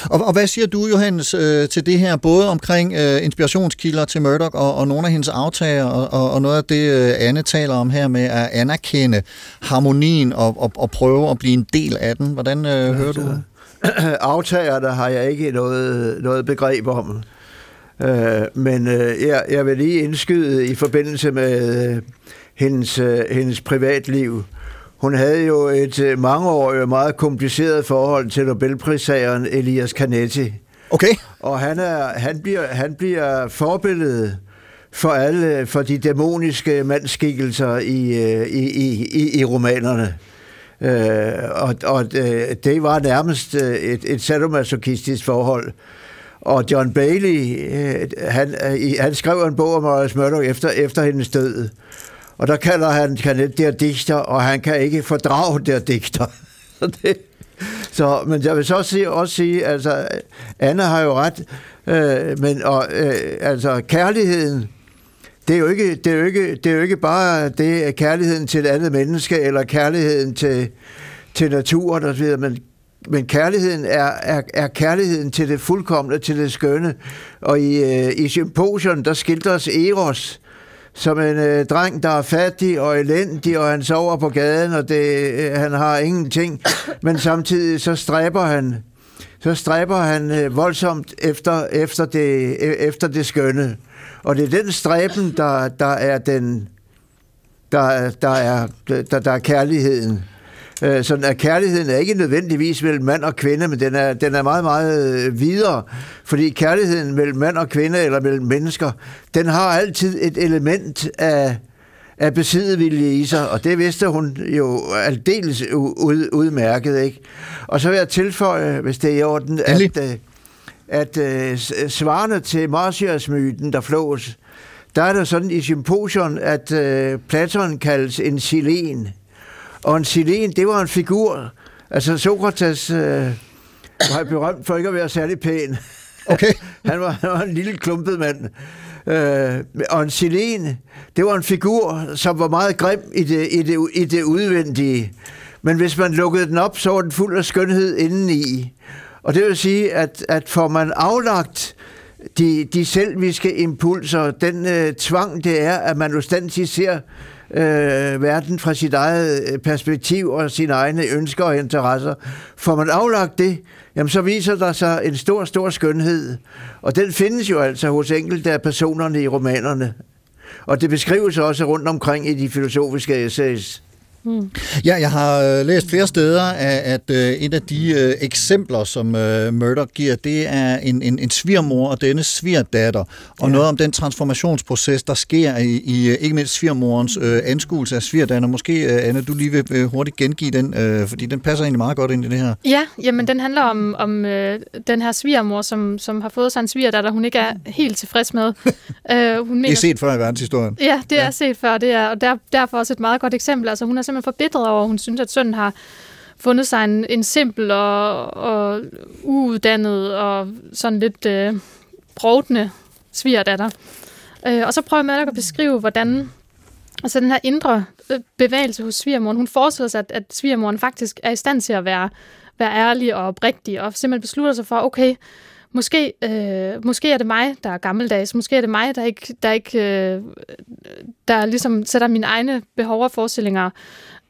Og, og hvad siger du, Johannes, øh, til det her, både omkring øh, inspirationskilder til Murdoch og, og nogle af hendes aftager, og, og, og noget af det, øh, Anne taler om her med at anerkende harmonien og, og, og prøve at blive en del af den. Hvordan øh, hører du? [CLEARS THROAT] Aftager, der har jeg ikke noget, noget begreb om. Øh, men øh, jeg, jeg vil lige indskyde i forbindelse med øh, hendes, øh, hendes privatliv. Hun havde jo et øh, mangeårigt meget kompliceret forhold til Nobelprissageren Elias Canetti. Okay. Og han, er, han, bliver, han bliver forbilledet for alle, for de dæmoniske mandskikkelser i, øh, i, i, i, i romanerne. Øh, og og det, var nærmest øh, et, et sadomasochistisk forhold. Og John Bailey, øh, han, han skrev en bog om Morris Murdoch efter, efter hendes død. Og der kalder han Canet der digter, og han kan ikke fordrage der digter. [LAUGHS] så det, så, men jeg vil så sige, også sige, altså, Anne har jo ret, øh, men og, øh, altså, kærligheden, det er, jo ikke, det, er jo ikke, det er jo ikke bare det, kærligheden til et andet menneske, eller kærligheden til, til naturen osv., men, men kærligheden er, er, er kærligheden til det fuldkommende, til det skønne. Og i, øh, i symposien, der skildres Eros, som en øh, dreng, der er fattig og elendig, og han sover på gaden, og det, øh, han har ingenting. Men samtidig så stræber han, så stræber han øh, voldsomt efter, efter, det, øh, efter det skønne. Og det er den stræben, der, der er den, der, der, er, der, der er kærligheden. Øh, sådan at kærligheden er ikke nødvendigvis mellem mand og kvinde, men den er, den er meget, meget øh, videre. Fordi kærligheden mellem mand og kvinde, eller mellem mennesker, den har altid et element af, af besiddevilje i sig, og det vidste hun jo aldeles ud, udmærket, ikke? Og så vil jeg tilføje, hvis det er i orden, at, at, at uh, svarende til Marcias-myten, der flås, der er der sådan i symposion, at uh, Platon kaldes en silen. Og en silen, det var en figur. Altså Sokrates øh, var berømt for ikke at være særlig pæn. Okay. [LAUGHS] han, var, han var en lille klumpet mand. Øh, og en silen, det var en figur, som var meget grim i det, i det, i det udvendige. Men hvis man lukkede den op, så var den fuld af skønhed indeni. Og det vil sige, at, at får man aflagt de, de selviske impulser, den øh, tvang det er, at man ustandsigt ser øh, verden fra sit eget øh, perspektiv og sine egne ønsker og interesser. Får man aflagt det, jamen så viser der sig en stor, stor skønhed. Og den findes jo altså hos enkelte af personerne i romanerne. Og det beskrives også rundt omkring i de filosofiske essays. Mm. Ja, jeg har øh, læst flere steder, at, at øh, et af de øh, eksempler, som øh, Murdoch giver, det er en, en, en svirmor og denne svirdatter, og ja. noget om den transformationsproces, der sker i, i ikke mindst svirmorens øh, anskuelse af svirdatter. Måske, øh, Anne, du lige vil øh, hurtigt gengive den, øh, fordi den passer egentlig meget godt ind i det her. Ja, jamen den handler om, om øh, den her svirmor, som, som har fået sig en svirdatter, hun ikke er helt tilfreds med. [LAUGHS] øh, hun mener, det er set før i verdenshistorien. Ja, det ja. er set før, det er, og der, derfor også et meget godt eksempel. Altså hun er simpelthen forbitret over, at hun synes, at sønnen har fundet sig en, en simpel og, og uuddannet og sådan lidt øh, brovdende svigerdatter. Øh, og så prøver jeg at beskrive, hvordan altså den her indre øh, bevægelse hos svigermoren, hun forestiller sig, at, at svigermoren faktisk er i stand til at være, være ærlig og oprigtig, og simpelthen beslutter sig for, okay, måske, øh, måske er det mig, der er gammeldags, måske er det mig, der ikke, der ikke øh, der ligesom sætter mine egne behov og forestillinger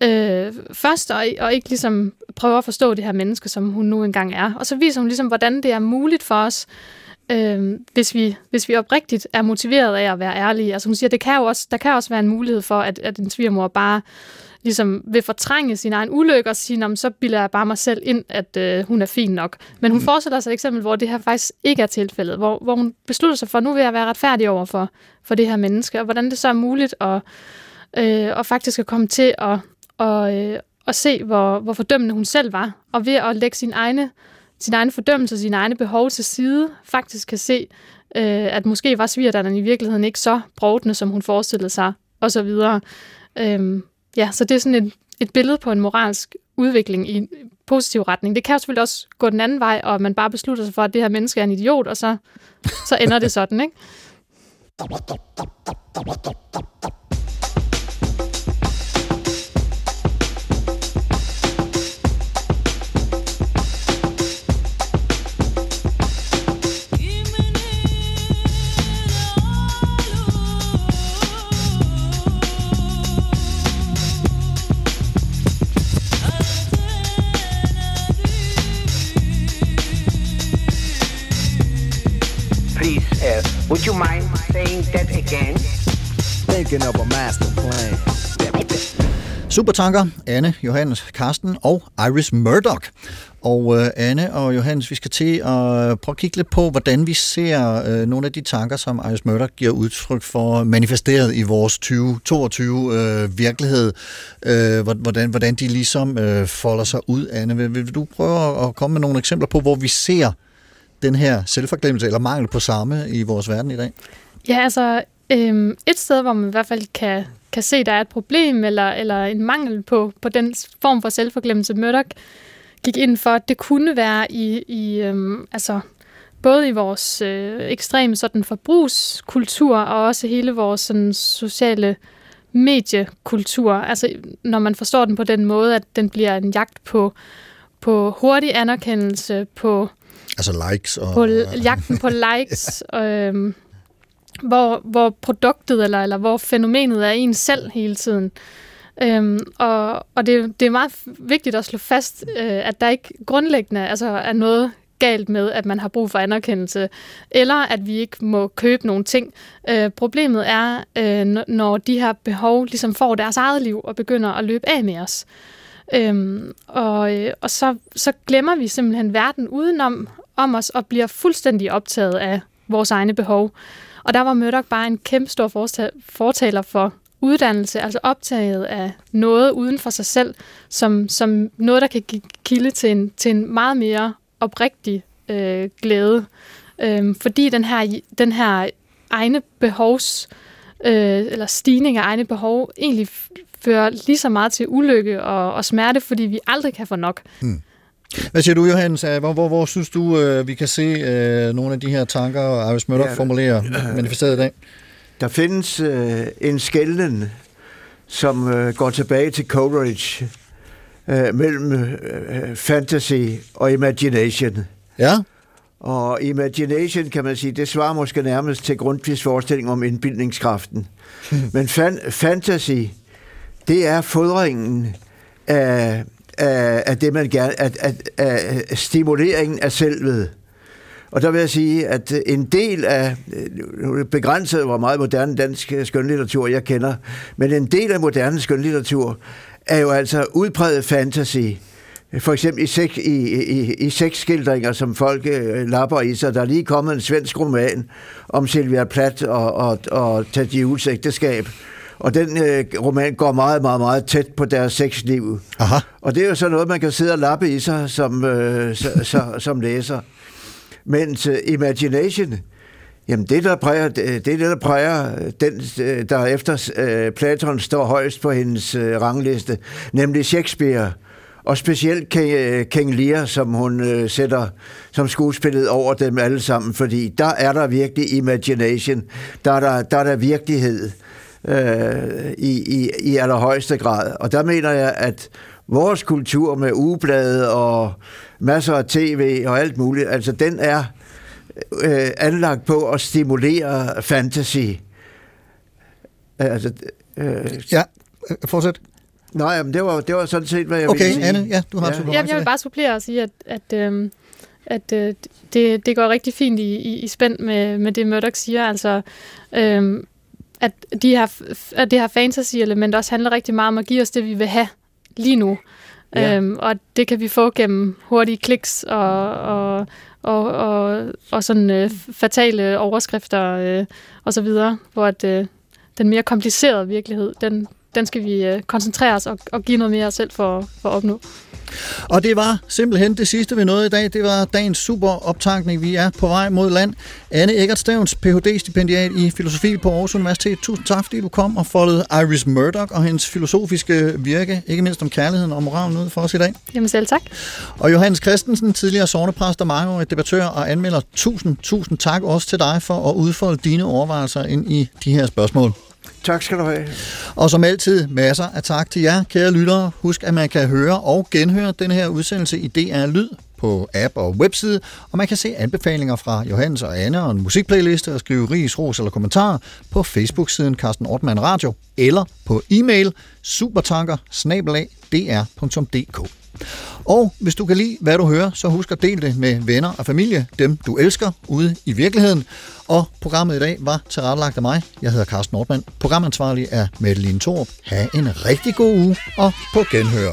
øh, først, og, og ikke ligesom prøver at forstå det her menneske, som hun nu engang er. Og så viser hun ligesom, hvordan det er muligt for os, øh, hvis, vi, hvis vi oprigtigt er motiveret af at være ærlige. Altså hun siger, det kan jo også, der kan også være en mulighed for, at, at en svigermor bare ligesom vil fortrænge sin egen ulykke og sige, så bilder jeg bare mig selv ind, at øh, hun er fin nok. Men hun mm. forestiller sig et eksempel, hvor det her faktisk ikke er tilfældet, hvor, hvor hun beslutter sig for, nu vil jeg være retfærdig over for, for det her menneske, og hvordan det så er muligt at, øh, og faktisk at komme til at, og, øh, og se, hvor, hvor fordømmende hun selv var, og ved at lægge sin egne, sin egen fordømmelse og sine egne behov til side, faktisk kan se, øh, at måske var svigerdatteren i virkeligheden ikke så brovdende, som hun forestillede sig, og så videre. Øhm, ja, så det er sådan et, et billede på en moralsk udvikling i en positiv retning. Det kan jo selvfølgelig også gå den anden vej, og man bare beslutter sig for, at det her menneske er en idiot, og så, så ender det sådan, ikke? [LAUGHS] would you mind saying that again? Thinking of a master plan. Supertanker, Anne, Johannes, Karsten og Iris Murdoch. Og øh, Anne og Johannes, vi skal til at prøve at kigge lidt på, hvordan vi ser øh, nogle af de tanker, som Iris Murdoch giver udtryk for, manifesteret i vores 2022 øh, virkelighed. Øh, hvordan, hvordan de ligesom øh, folder sig ud, Anne. Vil, vil du prøve at komme med nogle eksempler på, hvor vi ser den her selvforglemmelse, eller mangel på samme i vores verden i dag? Ja, altså øhm, et sted, hvor man i hvert fald kan, kan se, der er et problem eller, eller en mangel på, på den form for selvforglemmelse, Murdoch gik ind for, det kunne være i, i øhm, altså, både i vores øh, ekstreme sådan forbrugskultur og også hele vores sådan, sociale mediekultur. Altså når man forstår den på den måde, at den bliver en jagt på, på hurtig anerkendelse, på Altså likes og... på jagten på likes, [LAUGHS] øhm, hvor, hvor produktet eller, eller hvor fænomenet er en selv hele tiden. Øhm, og og det, det er meget vigtigt at slå fast, øh, at der ikke grundlæggende altså, er noget galt med, at man har brug for anerkendelse, eller at vi ikke må købe nogle ting. Øh, problemet er, øh, når de her behov ligesom får deres eget liv og begynder at løbe af med os. Øhm, og øh, og så, så glemmer vi simpelthen verden udenom om os og bliver fuldstændig optaget af vores egne behov. Og der var Murdoch bare en kæmpe stor fortaler for uddannelse, altså optaget af noget uden for sig selv, som, som noget, der kan give kilde til en, til en meget mere oprigtig øh, glæde. Øh, fordi den her, den her egne behovs, øh, eller stigning af egne behov, egentlig fører lige så meget til ulykke og, og smerte, fordi vi aldrig kan få nok. Hmm. Hvad siger du, Johannes? Hvor, hvor, hvor synes du, øh, vi kan se øh, nogle af de her tanker, Iris Murdoch Ja, formulerer manifesteret i dag? Der findes øh, en skælden, som øh, går tilbage til Coleridge, øh, mellem øh, fantasy og imagination. Ja, Og imagination, kan man sige, det svarer måske nærmest til Grundtvigs forestilling om indbildningskraften. Men fan, fantasy, det er fodringen af, af, af det, man gerne... Af, af, af stimuleringen af selvet. Og der vil jeg sige, at en del af, begrænset, hvor meget moderne dansk øh, skønlitteratur jeg kender, men en del af moderne skønlitteratur er jo altså udpræget fantasy. For eksempel i, sek, i, i, i sexskildringer, som folk øh, lapper i sig. Der er lige kommet en svensk roman om Silvia Plath og, og, og Ted ægteskab. Øh, og den øh, roman går meget, meget, meget tæt på deres sexliv. Aha. Og det er jo så noget, man kan sidde og lappe i sig som, øh, så, så, som læser. Mens uh, Imagination, jamen det der præger, det det, der præger den, øh, der efter uh, Platon står højst på hendes uh, rangliste, nemlig Shakespeare. Og specielt King, King Lear, som hun uh, sætter som skuespillet over dem alle sammen, fordi der er der virkelig imagination, der er der, der, er der virkelighed øh, i, i, i allerhøjeste grad. Og der mener jeg, at vores kultur med ugeblade og masser af tv og alt muligt, altså den er øh, anlagt på at stimulere fantasy. Altså, øh, ja. Øh, Fortsæt. nej, men det var, det var sådan set, hvad jeg ville Okay, sige. Anne, ja, du har Ja. ja. Jamen, jeg vil bare supplere og sige, at, at, øhm, at øh, det, det går rigtig fint i, i, i spænd med, med det, Murdoch siger. Altså, øhm, at, de her, at det her fantasy-element også handler rigtig meget om at give os det, vi vil have lige nu. Ja. Øhm, og det kan vi få gennem hurtige kliks og, og, og, og, og sådan øh, fatale overskrifter øh, og så videre, hvor at, øh, den mere komplicerede virkelighed, den, den skal vi øh, koncentrere os og, og give noget mere selv for, for at opnå. Og det var simpelthen det sidste, vi nåede i dag. Det var dagens super optankning. Vi er på vej mod land. Anne Eggert Stævns, Ph.D.-stipendiat i filosofi på Aarhus Universitet. Tusind tak, fordi du kom og foldede Iris Murdoch og hendes filosofiske virke, ikke mindst om kærligheden og moralen ud for os i dag. Jamen selv tak. Og Johannes Christensen, tidligere sovnepræst og mangeårig debattør og anmelder. Tusind, tusind tak også til dig for at udfolde dine overvejelser ind i de her spørgsmål. Tak skal du have. Og som altid, masser af tak til jer, kære lyttere. Husk, at man kan høre og genhøre den her udsendelse i DR Lyd på app og webside, og man kan se anbefalinger fra Johannes og Anne og en musikplayliste og skrive ris, ros eller kommentarer på Facebook-siden Carsten Ortmann Radio eller på e-mail supertanker og hvis du kan lide, hvad du hører, så husk at dele det med venner og familie, dem du elsker ude i virkeligheden. Og programmet i dag var tilrettelagt af mig. Jeg hedder Carsten Nordmann. Programansvarlig er Mette Line Thorup. Ha' en rigtig god uge og på genhør.